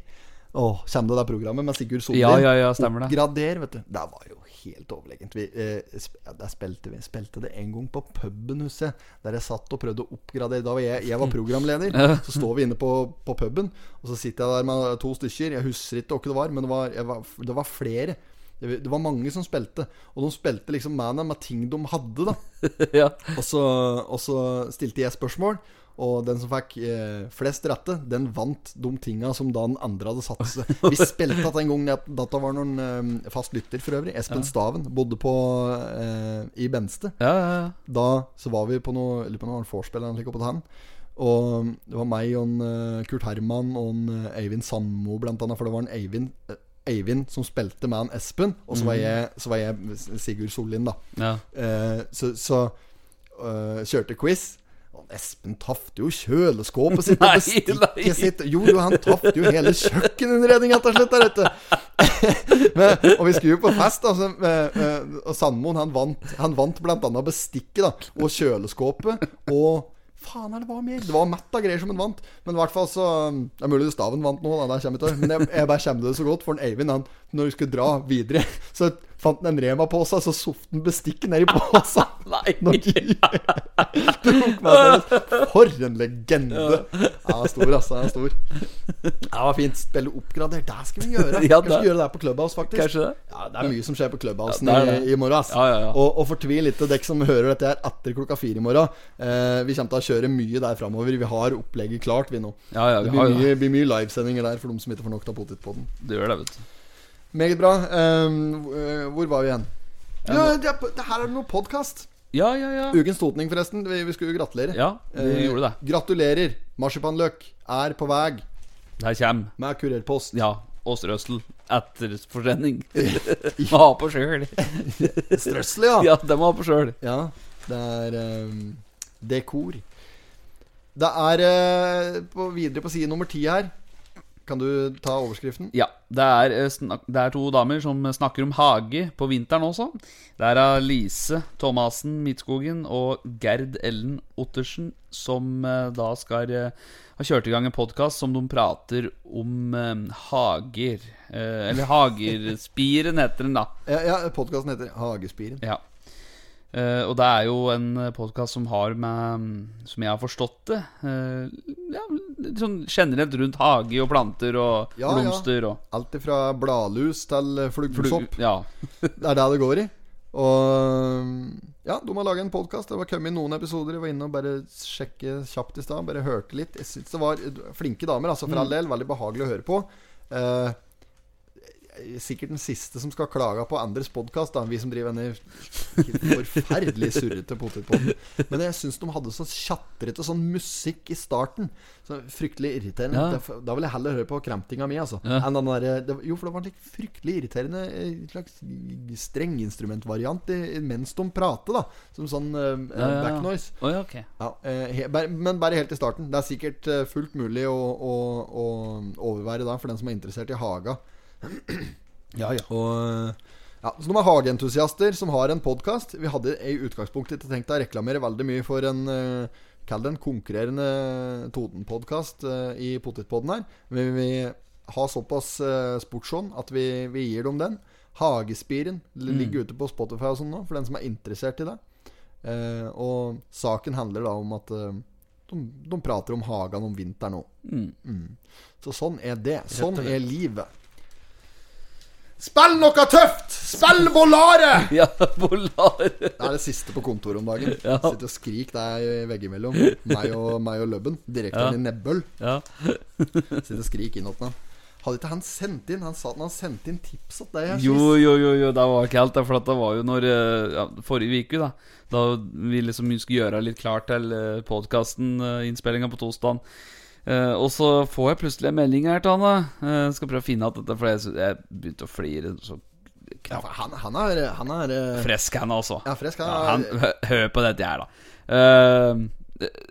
Åh, Kommer det det programmet med Sigurd Sollien? Ja, ja, ja, stemmer det. Oppgrader, vet du. Det var jo helt overlegent. Vi, eh, sp ja, der spilte vi Spilte det en gang på puben, husker jeg. Der jeg satt og prøvde å oppgradere. Da var jeg, jeg var programleder. Så står vi inne på, på puben, og så sitter jeg der med to stykker. Jeg husker ikke hva det var, men det var, var, det var flere. Det det var mange som spilte, og de spilte liksom med med ting de hadde, da. Ja. Og så, og så stilte jeg spørsmål, og den som fikk eh, flest rette, den vant de tinga som da den andre hadde satt seg. Vi spilte at en gang data var noen eh, fast lytter for øvrig. Espen Staven bodde på eh, i Benste. Ja, ja, ja. Da så var vi på noe Lurer på noe vorspiel eller noe oppå. Og det var meg og en, eh, Kurt Herman og en, eh, Eivind Sandmo blant annet. For det var en Eivind eh, Eivind som spilte med han Espen, og så var jeg, så var jeg Sigurd Sollien, da. ja. Uh, så så uh, kjørte quiz. Espen tafte jo kjøleskåpet sitt og bestikket sitt. Jo, jo, han tafte jo hele kjøkkeninnredninga til slutt der, vet du. Men, og vi skulle jo på fest, altså, Så, og Sandmoen han vant, han vant annet bestikket da og kjøleskåpet. Og faen er det var mer? Det var mett av greier som han vant. Men i hvert fall så Det er mulig Staven vant nå, da. Der kommer jeg til. Men jeg, jeg bare kommer det så godt. For en Eivind, han, når vi skulle dra videre, så fant han en Rema-pose, så softe han bestikket nedi posen. Nei. De tok med For en legende! Ja, stor, altså. Han er stor. Det var fint. Spille oppgradert. Det skal vi gjøre. Ja, Kanskje gjøre det her på Clubhouse, faktisk. Kanskje det? Ja, Det er mye som skjer på Clubhouse Ja, er i, i morgen. ass. Ja, ja, ja. Og, og fortvil ikke dere som hører dette her etter klokka fire i morgen. Eh, vi kommer til å kjøre mye der framover. Vi har opplegget klart, vi nå. Ja, ja, vi det blir har, mye, blir mye livesendinger der for dem som ikke får nok av potetpodden. det. gjør det, vet du. Meget bra. Ehm, eh, hvor var vi igjen? Ja, det, det her er noe podkast. Ja, ja, ja. Ukens totning, forresten. Vi, vi skulle jo gratulere. Ja, vi Eh, gjorde det. Gratulerer. Marsipanløk er på vei Der kommer med kurerpost. Ja, Åsrøssel etter forsending. Må ha på sjøl. Strøssel, ja. Ja, det må ha på sjøl. Ja, det er um, dekor. Det er uh, på, videre på side nummer ti her. Kan du ta overskriften? Ja, det er, eh, det er to damer som snakker om hage på vinteren også. Det er av Lise Thomassen Midtskogen og Gerd Ellen Ottersen som eh, da skal eh, ha kjørt i gang en podkast som de prater om hager. Eller Hagerspiren heter den, da. Ja, ja Podkasten heter Hagespiren. Ja. Eh, og det er jo en podkast som har med Som jeg har forstått det uh, ja, sånn generelt rundt hage og planter og Ja, ja. blomster og Alt fra bladlus til eh, fluggsopp. Ja. Det er det det går i. Og ja, de har laga en podkast. Det var kommet noen episoder. Jeg var inne og bare sjekke kjapt i stad. Bare hørte litt. Jeg synes det var flinke damer, altså for all del. Veldig behagelig å høre på. Eh, sikkert den siste som skal klage på andres podkast, vi som driver denne forferdelig surrete potetpodden. Men jeg syns de hadde så tjatrete sånn musikk i starten. Så Fryktelig irriterende. Ja. Da, vil jeg heller høre på kramtinga mi, altså. Ja. Der, det, jo, for det var en fryktelig irriterende eh, slags strenginstrumentvariant mens de prater, da. Som sånn uh, Ja, ja, ja. backnoise. Oi, ok. Ja, eh, he, men bare helt i starten. Det er sikkert eh, fullt mulig å, å, å overvære da, for den som er interessert i haga. Ja, ja. Og eh, ja, Så de er hageentusiaster som har en podkast. Vi hadde i utgangspunktet ikke tenkt å reklamere veldig mye for en eh, Kall det en konkurrerende Toten-podkast uh, i Potetpodden her. Men vi har såpass uh, sportsånd at vi, vi gir dem den. Hagespiren l- ligger ute på Spotify og sånn nå, for den som er interessert i det. Eh, og saken handler da om at eh, de, de prater om hagen om vinteren òg. Mm. Så sånn er det. Sånn er livet. Spill noe tøft! Spill Volare! Ja, volare. Det er det siste på kontoret om dagen. Ja. Sitter og skrik deg veggimellom. Meg og, meg og Løbben. Direktøren Ja. i Nebbøl. Ja. Sitter og skriker inn åt. Hadde ikke han sendt inn Han sa at han sendte inn tips til deg Jo, jo, jo, jo, det var ikke helt det. For det var jo når eh, ja, Forrige uke, da. Da vi liksom skulle gjøre litt klart til uh, podkasten, uh, innspillinga på torsdag. Eh, og så får jeg plutselig en melding her til han. da Eh, Skal prøve å finne ut dette, for jeg, jeg begynte å flire så Ja, han, han er, han er uh... Fresk, han altså. Ja, fresk, Han er, hør på dette her, da. Eh,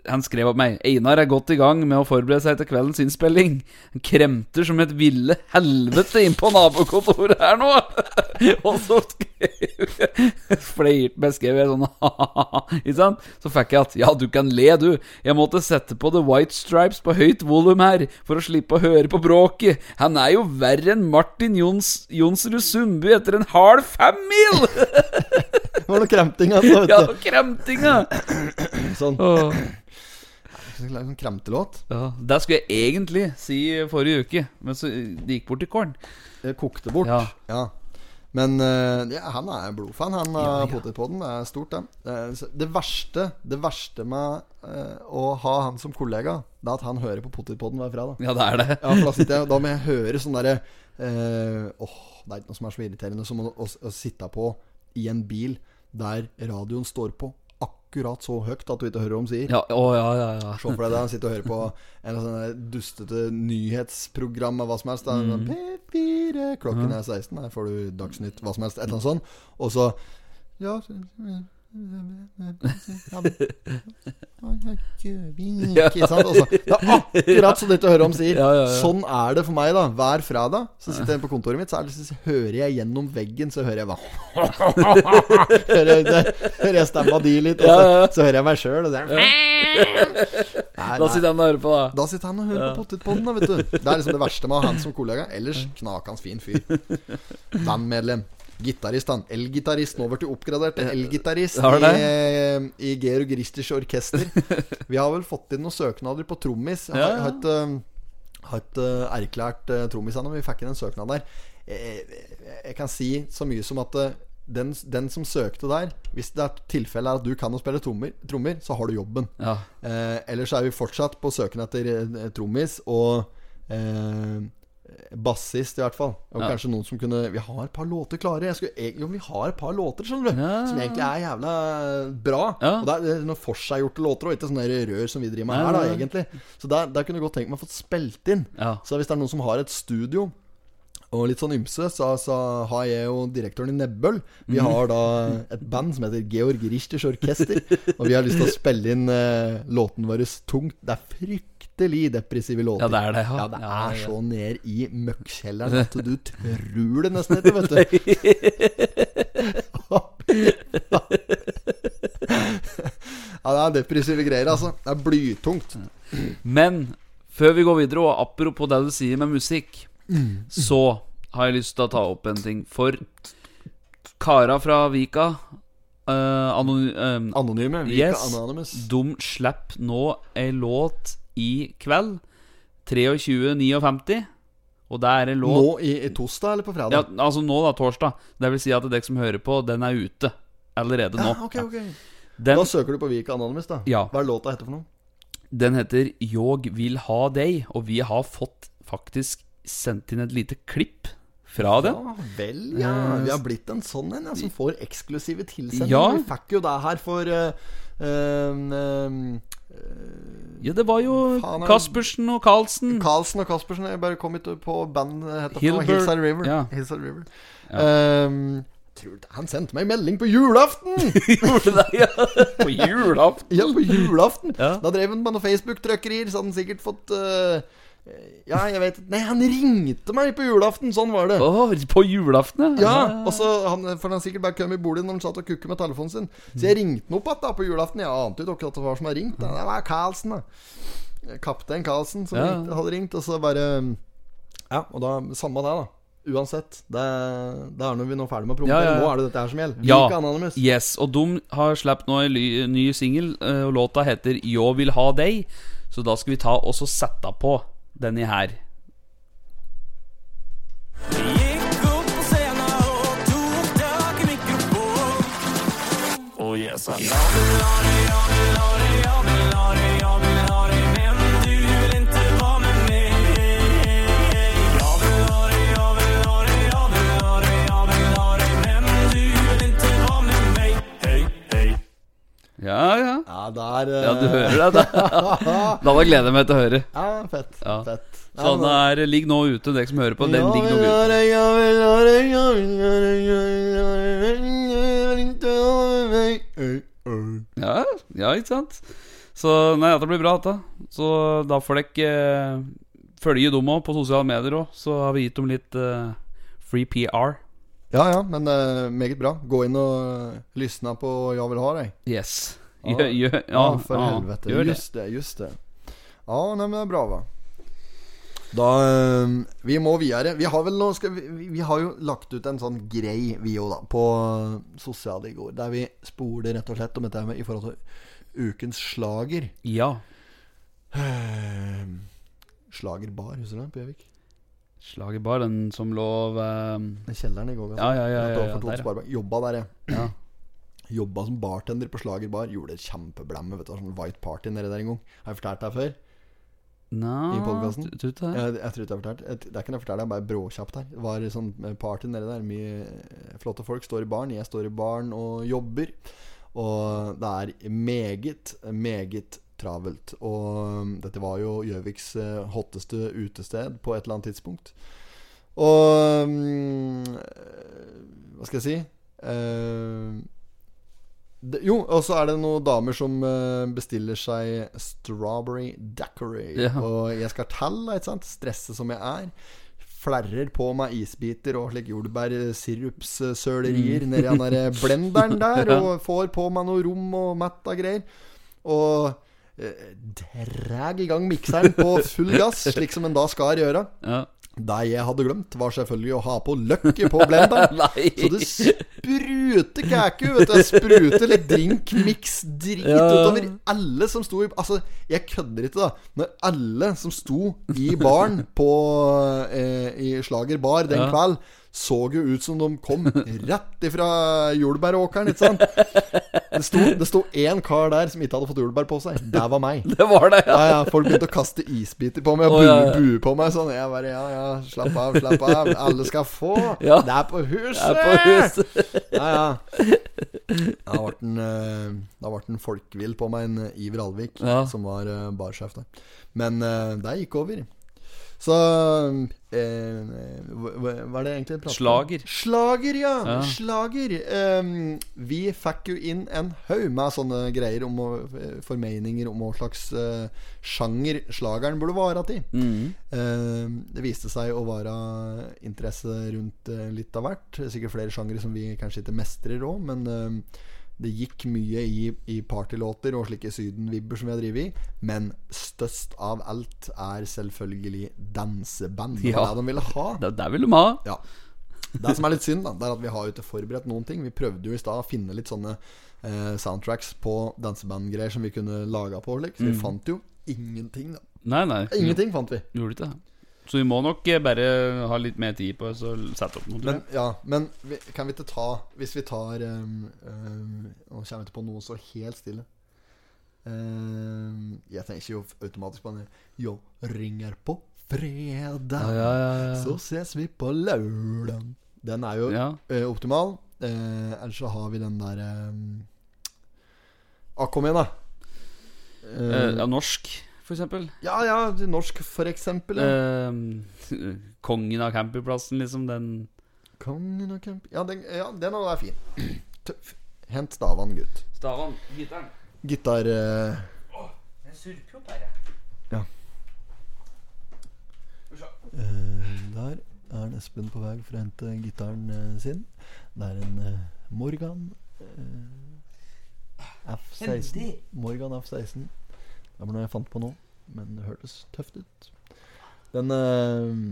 han skrev opp meg Einar er godt i gang med å forberede seg til kveldens innspilling. Han kremter som et ville helvete inn på nabokontoret her nå. Og så Fløyrt meg, skrev jeg sånn Ikke sant? Så fikk jeg at Ja, du kan le, du. Jeg måtte sette på The White Stripes på høyt volum her for å slippe å høre på bråket. Han er jo verre enn Martin Jons, Jonsrud Sundby etter en hard femmil! Det var noe kremting. Altså, vet Ja, kremtinga! Sånn, Åh. sånn kremtelåt. Ja, Det skulle jeg egentlig si forrige uke, men så det gikk bort i korn. Det kokte bort. Ja. Ja. Men eh, ja, han er blodfan, han av Ja, ja. Potetpodden. Det er stort, det. Eh, Det verste Det verste med uh, å ha han som kollega, Det er at han hører på Potetpodden hver fredag. Ja, det er det. Ja, for da sitter jeg Da må jeg høre sånn derre eh, Åh, det er ikke noe som er så irriterende som å, å, å sitte på i en bil der radioen står på akkurat så høyt at du ikke hører hva de sier. Ja, å, ja, ja, ja. Se for deg da, sitte og høre på en sånn dustete nyhetsprogram av hva som helst. Da. Mm. Sånn, P4, klokken er 16, her får du Dagsnytt, hva som helst. Et eller annet sånt. Og så Ja Ikke sant? Og så, det er akkurat så dette hører om sier. Sånn er det for meg, da. Hver fredag så sitter jeg på kontoret mitt, så, det, så hører jeg gjennom veggen, så hører jeg hva Hører hører jeg stemma di litt, og så, så hører jeg meg sjøl, og Da sitter han og hører på, da. Da sitter han og hører på Pottetpodden, da, vet du. Det er liksom det verste med å ha han som kollega. Ellers knakende fin fyr. Bandmedlem. Gitarist, han. Elgitarist. Du oppgradert til elgitarist Har i, eh, i Georg Richters orkester. Vi har vel fått inn noen søknader på trommis. Jeg har, har ikke eh, har ikke eh, erklært uh, trommis ennå, men vi fikk inn en søknad der. Jeg, jeg kan si så mye som at den, den som søkte der Hvis det er tilfelle er at du kan å spille trommer, trommer så har du jobben. Ja. Eh, ellers er vi fortsatt på søken etter eh, trommis, og eh, bassist, i hvert fall. Og Ja. kanskje noen som kunne Vi har et par låter klare. Jeg skulle, jo, vi har et par låter, skjønner du. Ja. Som egentlig er jævla bra. Ja. Og det er- noen forseggjorte låter, og ikke sånne rør som vi driver med her, da, egentlig. Så der, der kunne jeg godt tenkt meg å få spilt inn. Så hvis det er noen som har et studio og litt sånn ymse, så, så har jeg og direktøren i Nebbøl Vi Mhm. har da et band som heter Georg Richters Orkester. Og vi har lyst til å spille inn eh, låten vår tungt. Det er fryktelig depressive låter. Ja, det er det, ja. Ja, det Ja, er ja. så ned i møkkkjelleren at du tror det nesten ikke, vet du. ja, det er depressive greier, altså. Det er blytungt. Men før vi går videre, og apropos det du sier med musikk, så har jeg lyst til å ta opp en ting. For kara fra Vika uh, anony, uh, Anonyme. Vi er Yes. anonymous. De slipper nå ei låt i kveld. 23.59. Og det er en låt Nå i, i torsdag eller på fredag? ja, Altså nå, da, torsdag. Det vil si at dere som hører på, den er ute allerede nå. Ja, ok, ok. Den, Da søker du på Vika Anonymous, da. Ja. Hva er låta heter for noe? den heter 'Jeg vil ha deg', og vi har fått faktisk sendt inn et lite klipp fra den. Ja vel, ja. Vi har blitt en sånn en ja, som får eksklusive tilsendinger. Ja. Vi fikk jo det her for eh, uh, Ja, det var jo Faen, Kaspersen og Carlsen. Carlsen og Kaspersen. Jeg bare kom hit på band heter Hillside River. ja. Hillside River. Ja. Um, han sendte meg melding på julaften! Gjorde det, ja. På julaften. ja, på julaften. Ja. Da drev han med noen Facebook-trøkkerier, så hadde han sikkert fått eh, Ja, jeg vet Nei, han ringte meg på julaften! Sånn var det. Oh, på julaften, Ja, og så han, For han sikkert bare kom i bordet når han satt og kukket med telefonen sin. Så jeg ringte han opp igjen på julaften. Jeg ante jo ikke at det var som hadde ringt. Det var Karlsen, da. Kaptein Karlsen som Ja. ringte, hadde ringt. Og så bare Ja, og da samme det, da. Uansett. Det, det er når vi nå er ferdig med å promotere. Ja, ja, ja. Nå er det dette her som gjelder. Ja. Anonymous. Yes, og de har sluppet nå en ny singel, eh, og låta heter 'Jeg vil ha deg'. Så da skal vi ta og sette på denne her. Gikk opp på Ja, ja. Ja, der eh, Ja, du hører det. Da, da gleder jeg meg til å høre. Ja, fett. Ja. fett. Så den er, ligger nå ute, dere som hører på. Den ligger nå ute. Ja, ja, ikke sant? Så nei, dette blir bra, dette. Så da får dere eh, følge dem òg på sosiale medier òg. Så har vi gitt dem litt eh, free PR. Ja, ja, men uh, meget bra. Gå inn og lysne på Jeg vil ha deg. Yes. Ja. Gjør, gjør, ja, Ja, for ja, helvete. Gjør det. Just det, just det. Ja, nei, men det er bra, va. Da eh, Vi må videre. Vi har vel nå vi, vi- har jo lagt ut en sånn grei, vi òg, da, på eh, sosiale i går. Der vi spoler rett og slett om dette med i forhold til ukens slager. Ja. Eh, Slagerbar, husker du det? På Gjøvik? Slagerbar, den som lå ved kjelleren i går. Ja, ja, ja, ja, der. Jobba der, jeg. Ja. Jobba som bartender på Slagerbar. Gjorde et kjempeblemme. Vet du, sånn White Party nedi der en gang. Har jeg fortalt deg før? Nei? Tror det? Jeg, jeg tror ikke jeg har fortalt jeg, Det er ikke noe jeg forteller, det er bare bråkjapt her. Det var sånn party nede der. Mye eh, flotte folk står i baren. Jeg står i baren og jobber. Og det er meget, meget travelt. Og um, dette var jo Gjøviks eh, hotteste utested på et eller annet tidspunkt. Og um, Hva skal jeg si? Uh, det, jo, og så er det noen damer som eh, bestiller seg strawberry daiquiri. Ja. Og jeg skal telle, ikke sant? Stresse som jeg er. Flerrer på meg isbiter og slik jordbærsirupssølerier nedi den der blenderen der. Og får på meg noe rom og mett av greier. Og eh, dreg i gang mikseren på full gass, slik som en da skal gjøre. Ja. Det jeg hadde glemt, var selvfølgelig å ha på løkket på blenderen. Så det spruter kæku, vet du. Det spruter litt drink-mix-drit Ja. utover alle som sto i Altså, jeg kødder ikke, da. Når alle som sto i baren på eh, I Slager bar den Ja. kveld, så jo ut som de kom rett ifra jordbæråkeren, ikke sant? Det sto, det sto én kar der som ikke hadde fått jordbær på seg. Det var meg. Det var det, ja. Ja, ja, Folk begynte å kaste isbiter på meg og bue, bue på meg sånn. Jeg bare ja, ja, slapp av, slapp av. Alle skal få. Ja. Det er på huset! Det er på huset. Ja, ja. Da ble den, eh, da ble den folkvill på meg, en eh, Iver Alvik, som var uh, barsjef der. Men eh, det gikk over. Så eh, hva, er det egentlig prater om? Slager. Slager, ja. Ja. Slager. Eh, vi fikk jo inn en haug med sånne greier om å, formeninger om hva slags eh, sjanger slageren burde være til. Mm. Ehm, det viste seg å være interesse rundt eh, litt av hvert. Sikkert flere sjangere som vi kanskje ikke mestrer òg, men det gikk mye i, i partylåter og slike sydenvibber som vi har drevet i. Men størst av alt er selvfølgelig danseband. Det Ja. var det de ville ha. Det, det vil de ha. Ja. Det som er litt synd, da Det er at vi har jo ikke forberedt noen ting. Vi prøvde jo i stad å finne litt sånne eh, soundtracks på dansebandgreier som vi kunne laga på. Liksom. Så vi fant jo ingenting. da Nei, nei. Ingenting fant vi. Gjorde ikke det. Så vi må nok eh, bare ha litt mer tid på oss og sette opp noe. Men, ja, men vi, kan vi ikke ta Hvis vi tar um, um, Nå kommer jeg ikke på noe så helt stille. Um, jeg tenker jo automatisk på den Jo, ringer på fredag, Ja, ja, ja, ja. så ses vi på lørdag. Den er jo eh, optimal. Uh, ellers så har vi den der um, ah, Kom igjen, da. Uh, norsk, for eksempel. ja, ja, norsk, for eksempel. Ja. Eh, kongen av campingplassen, liksom. Den Kongen av camp... Ja, den, ja, den er fin. Tøff. Hent stavan, gutt. Stavan, gitaren. Gitar... Uh... Oh, den surper jo bare. Ja. Uh, der er Espen på vei for å hente gitaren uh, sin. Det er en uh, Morgan eh, F16. Morgan F16. Det var noe jeg fant på nå, men det hørtes tøft ut. Den uh,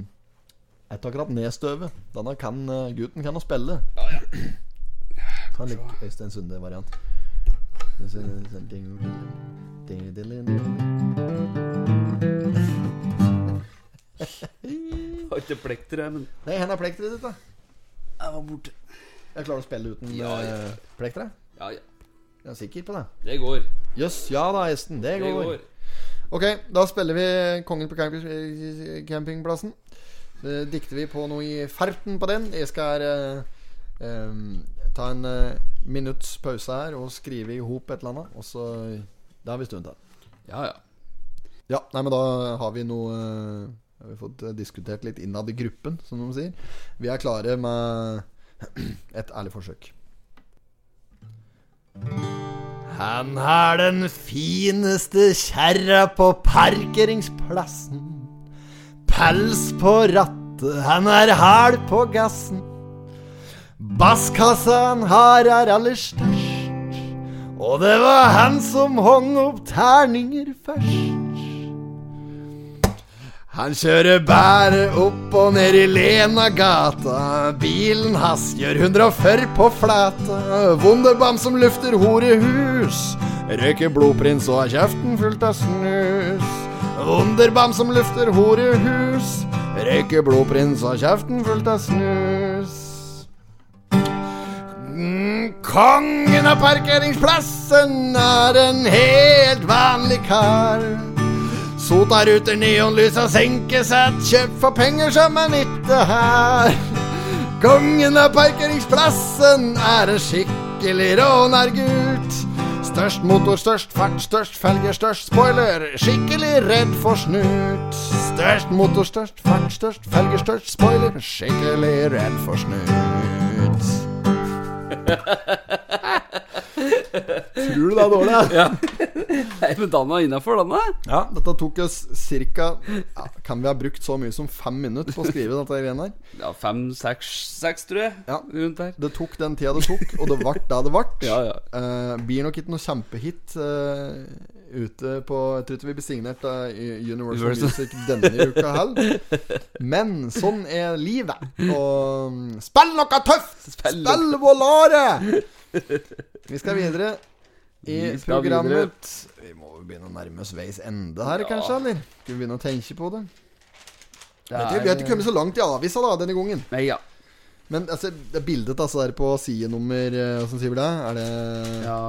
er ikke akkurat nedstøvet. Denne kan uh, gutten kan å spille. Ta en litt Øystein Sunde-variant. Har ikke plekter, jeg, men Nei, hvor er plekteret ditt, da? jeg var borte. Jeg klarer å spille uten Ja, ja. eh, plekteret? Ja, ja. Jeg er sikker på det. Det går. Jøss, ja da, Esten. Det Det går. går. Ok, da spiller vi Kongen på camp- campingplassen. Det dikter vi på noe i ferten på den. Jeg skal uh, um, ta en uh, minutts pause her og skrive i hop et eller annet. Og så Det har vi stund til. Ja, ja. Ja, nei, men da har vi noe uh, Har vi fått eh, diskutert litt innad i gruppen, som de sier. Vi er klare med et ærlig forsøk. Han har den fineste kjerra på parkeringsplassen. Pels på rattet, han er hard på gassen. Basskassa han har er aller størst. Og det var han som hong opp terninger først. Han kjører bare opp og ned i Lena-gata. Bilen hans gjør 140 på flata. Wunderbam som lufter horehus. Røyker blodprins og har kjeften fullt av snus. Wunderbam som lufter horehus. Røyker blodprins og har kjeften fullt av snus. Mm, Kongen av parkeringsplassen er en helt vanlig kar. Sota neonlysa neonlys og senkesett, kjøpt for penger som er nytte her. Kongen av parkeringsplassen er en skikkelig rånergut. Størst motor, størst fart, størst felger, størst spoiler. Skikkelig redd for snut. Størst motor, størst fart, størst felger, størst spoiler. Skikkelig redd for snut. Tror du det er dårlig? ja. Nei, men den var innafor, den er. Ja, dette tok oss ca. Ja, kan vi ha brukt så mye som fem minutter på å skrive dette greiene her? Ja, fem, seks, seks, tror jeg. Ja. Rundt der. Det tok den tida det tok, og det ble det det ble. Ja, ja. Uh, blir nok ikke noe kjempehit uh, ute på Jeg tror ikke vi blir signert av Universal Universal. Music denne uka heller. Men sånn er livet. Og mm, spill noe tøft! Spill Spill Volare! Vi skal videre i Vi skal programmet. Vi må jo begynne å nærme oss veis ende her, kanskje? eller? Skal vi begynne å tenke på det? det er... vi har ikke kommet så langt i avisa da, denne gangen. Nei, ja. Men altså, det bildet altså der på side nummer eh, sier vi det? Er det Ja,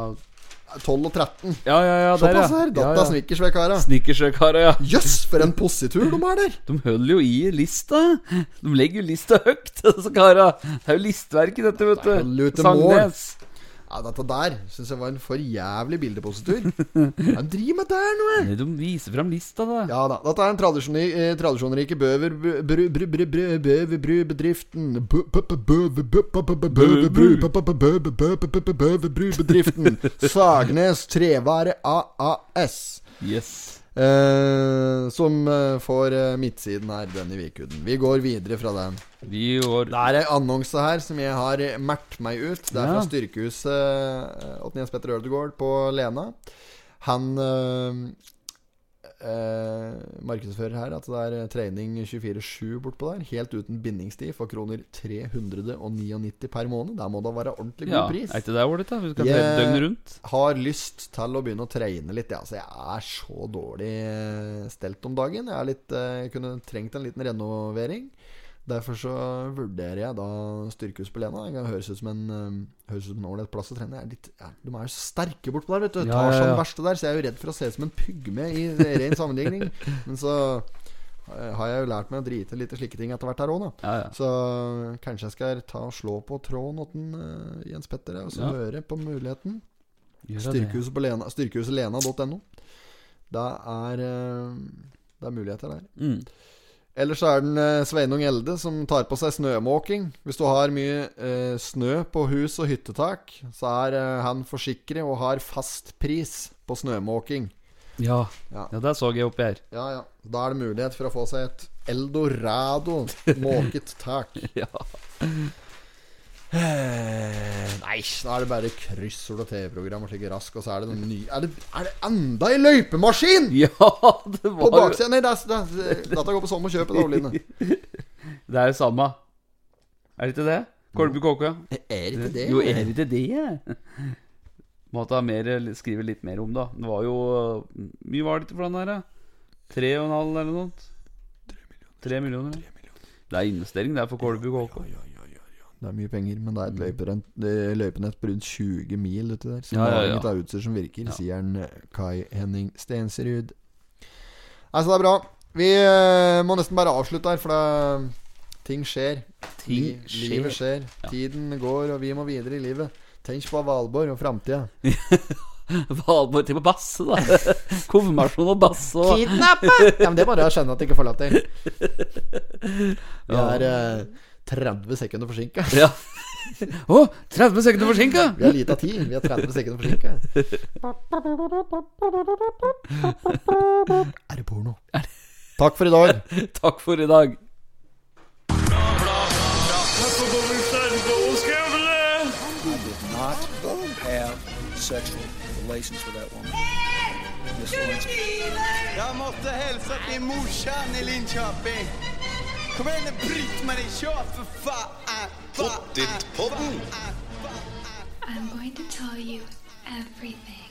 12 og 13? ja, ja, ja Såpass ja. her. ja, Datta ja. snickersvekara. Snickersøkara, ja. Jøss, for en positur de har der! De holder jo i lista. De legger jo lista høyt, disse kara. Det er jo listverket, dette, vet du. Sandnes. Ja, dette der syns jeg var en for jævlig bildepositur. Hva driver med der nå? De viser fram lista, da. Ja da. Dette er den tradisjonri, eh, tradisjonrike Bøverbrubedriften. Bøverbrubedriften. Sagnes Trevare Yes. Eh, som eh, får eh, midtsiden her denne vikuden. Vi går videre fra den. Vi går Det er ei annonse her som jeg har eh, meg ut. Det er Ja. fra Styrkehuset eh, Jens Petter Ødegaard på Lena. Han eh, markedsfører her at det er trening 24-7 bortpå der. Helt uten bindingstid for kroner 399 per måned. Der må det være ordentlig god Ja, pris. er ikke det ålreit, da? Vi skal trene døgnet rundt. Har lyst til å begynne å trene litt. Ja. Altså, jeg er så dårlig eh, stelt om dagen. Jeg er litt, eh, jeg kunne trengt en liten renovering. Derfor så vurderer jeg da Styrkehus på Lena. Det høres ut som en eh, Høres ut som en ålreit plass å trene. Er litt, ja, de er jo sterke bortpå der, vet du. Ja, Tar sånn verste der, så jeg er jo redd for å se ut som en pygme i ren sammenligning. Men så eh, har jeg jo lært meg å drite litt i slike ting etter hvert her òg, da. Ja, ja. Så kanskje jeg skal ta og slå på tråden åtten uh, Jens Petter og så Ja. høre på muligheten. Styrkehuset på Lena Styrkehuset Lena.no. Det er uh, Det er muligheter der. Mm. Ellers så er den eh, Sveinung Elde som tar på seg snømåking. Hvis du har mye eh, snø på hus og hyttetak, så er eh, han forsikret og har fast pris på snømåking. Ja. Ja. ja, det så jeg oppi her. Ja, ja. Da er det mulighet for å få seg et eldorado måket tak. Ja. Eh, Nei, da er det bare kryssord og TV-program og slike rask, og så er det noen ny Er det, er det enda ei løypemaskin?! ja, det var På baksiden! Nei, det det dette går på sånn å kjøpe, da, Oline. Det er jo samme. Er det ikke det? Kolby Kåke? Er ikke det? Jo, er det ikke det? Måtte ha mer, skrive litt mer om, da. Det var jo mye var det for den der? Tre og en halv eller noe Tre millioner. Tre millioner. Det er investering, det er for Kolby Kåke. Det er mye penger, men det er et løypenett, det er løypenett på rundt 20 mil uti der. Som Ja, ja, ja. av utstyr som virker, Ja. sier han eh, Kai Henning Stensrud. Nei, så det er bra. Vi uh, må nesten bare avslutte her, for det, ting skjer. Ting Li- skjer. Livet skjer. Ja. Tiden går, og vi må videre i livet. Tenk på Valborg og framtida. Valborg til på basse, da. Konfirmasjon og basse og Kidnappe! ja, men det bare å skjønne at det ikke får lov til. Vi er eh, 30 sekunder forsinka. Ja. Å, 30 sekunder forsinka! Vi har lita tid. Vi er 30 sekunder forsinka. Er det porno? Takk for i dag. Takk for i dag. Not have sexual relations with that woman. Jag måste hälsa till morsan i Linköping. Kom igen nu Britt-Marie, kör för fan! Pottit-podden. I'm going to tell you everything.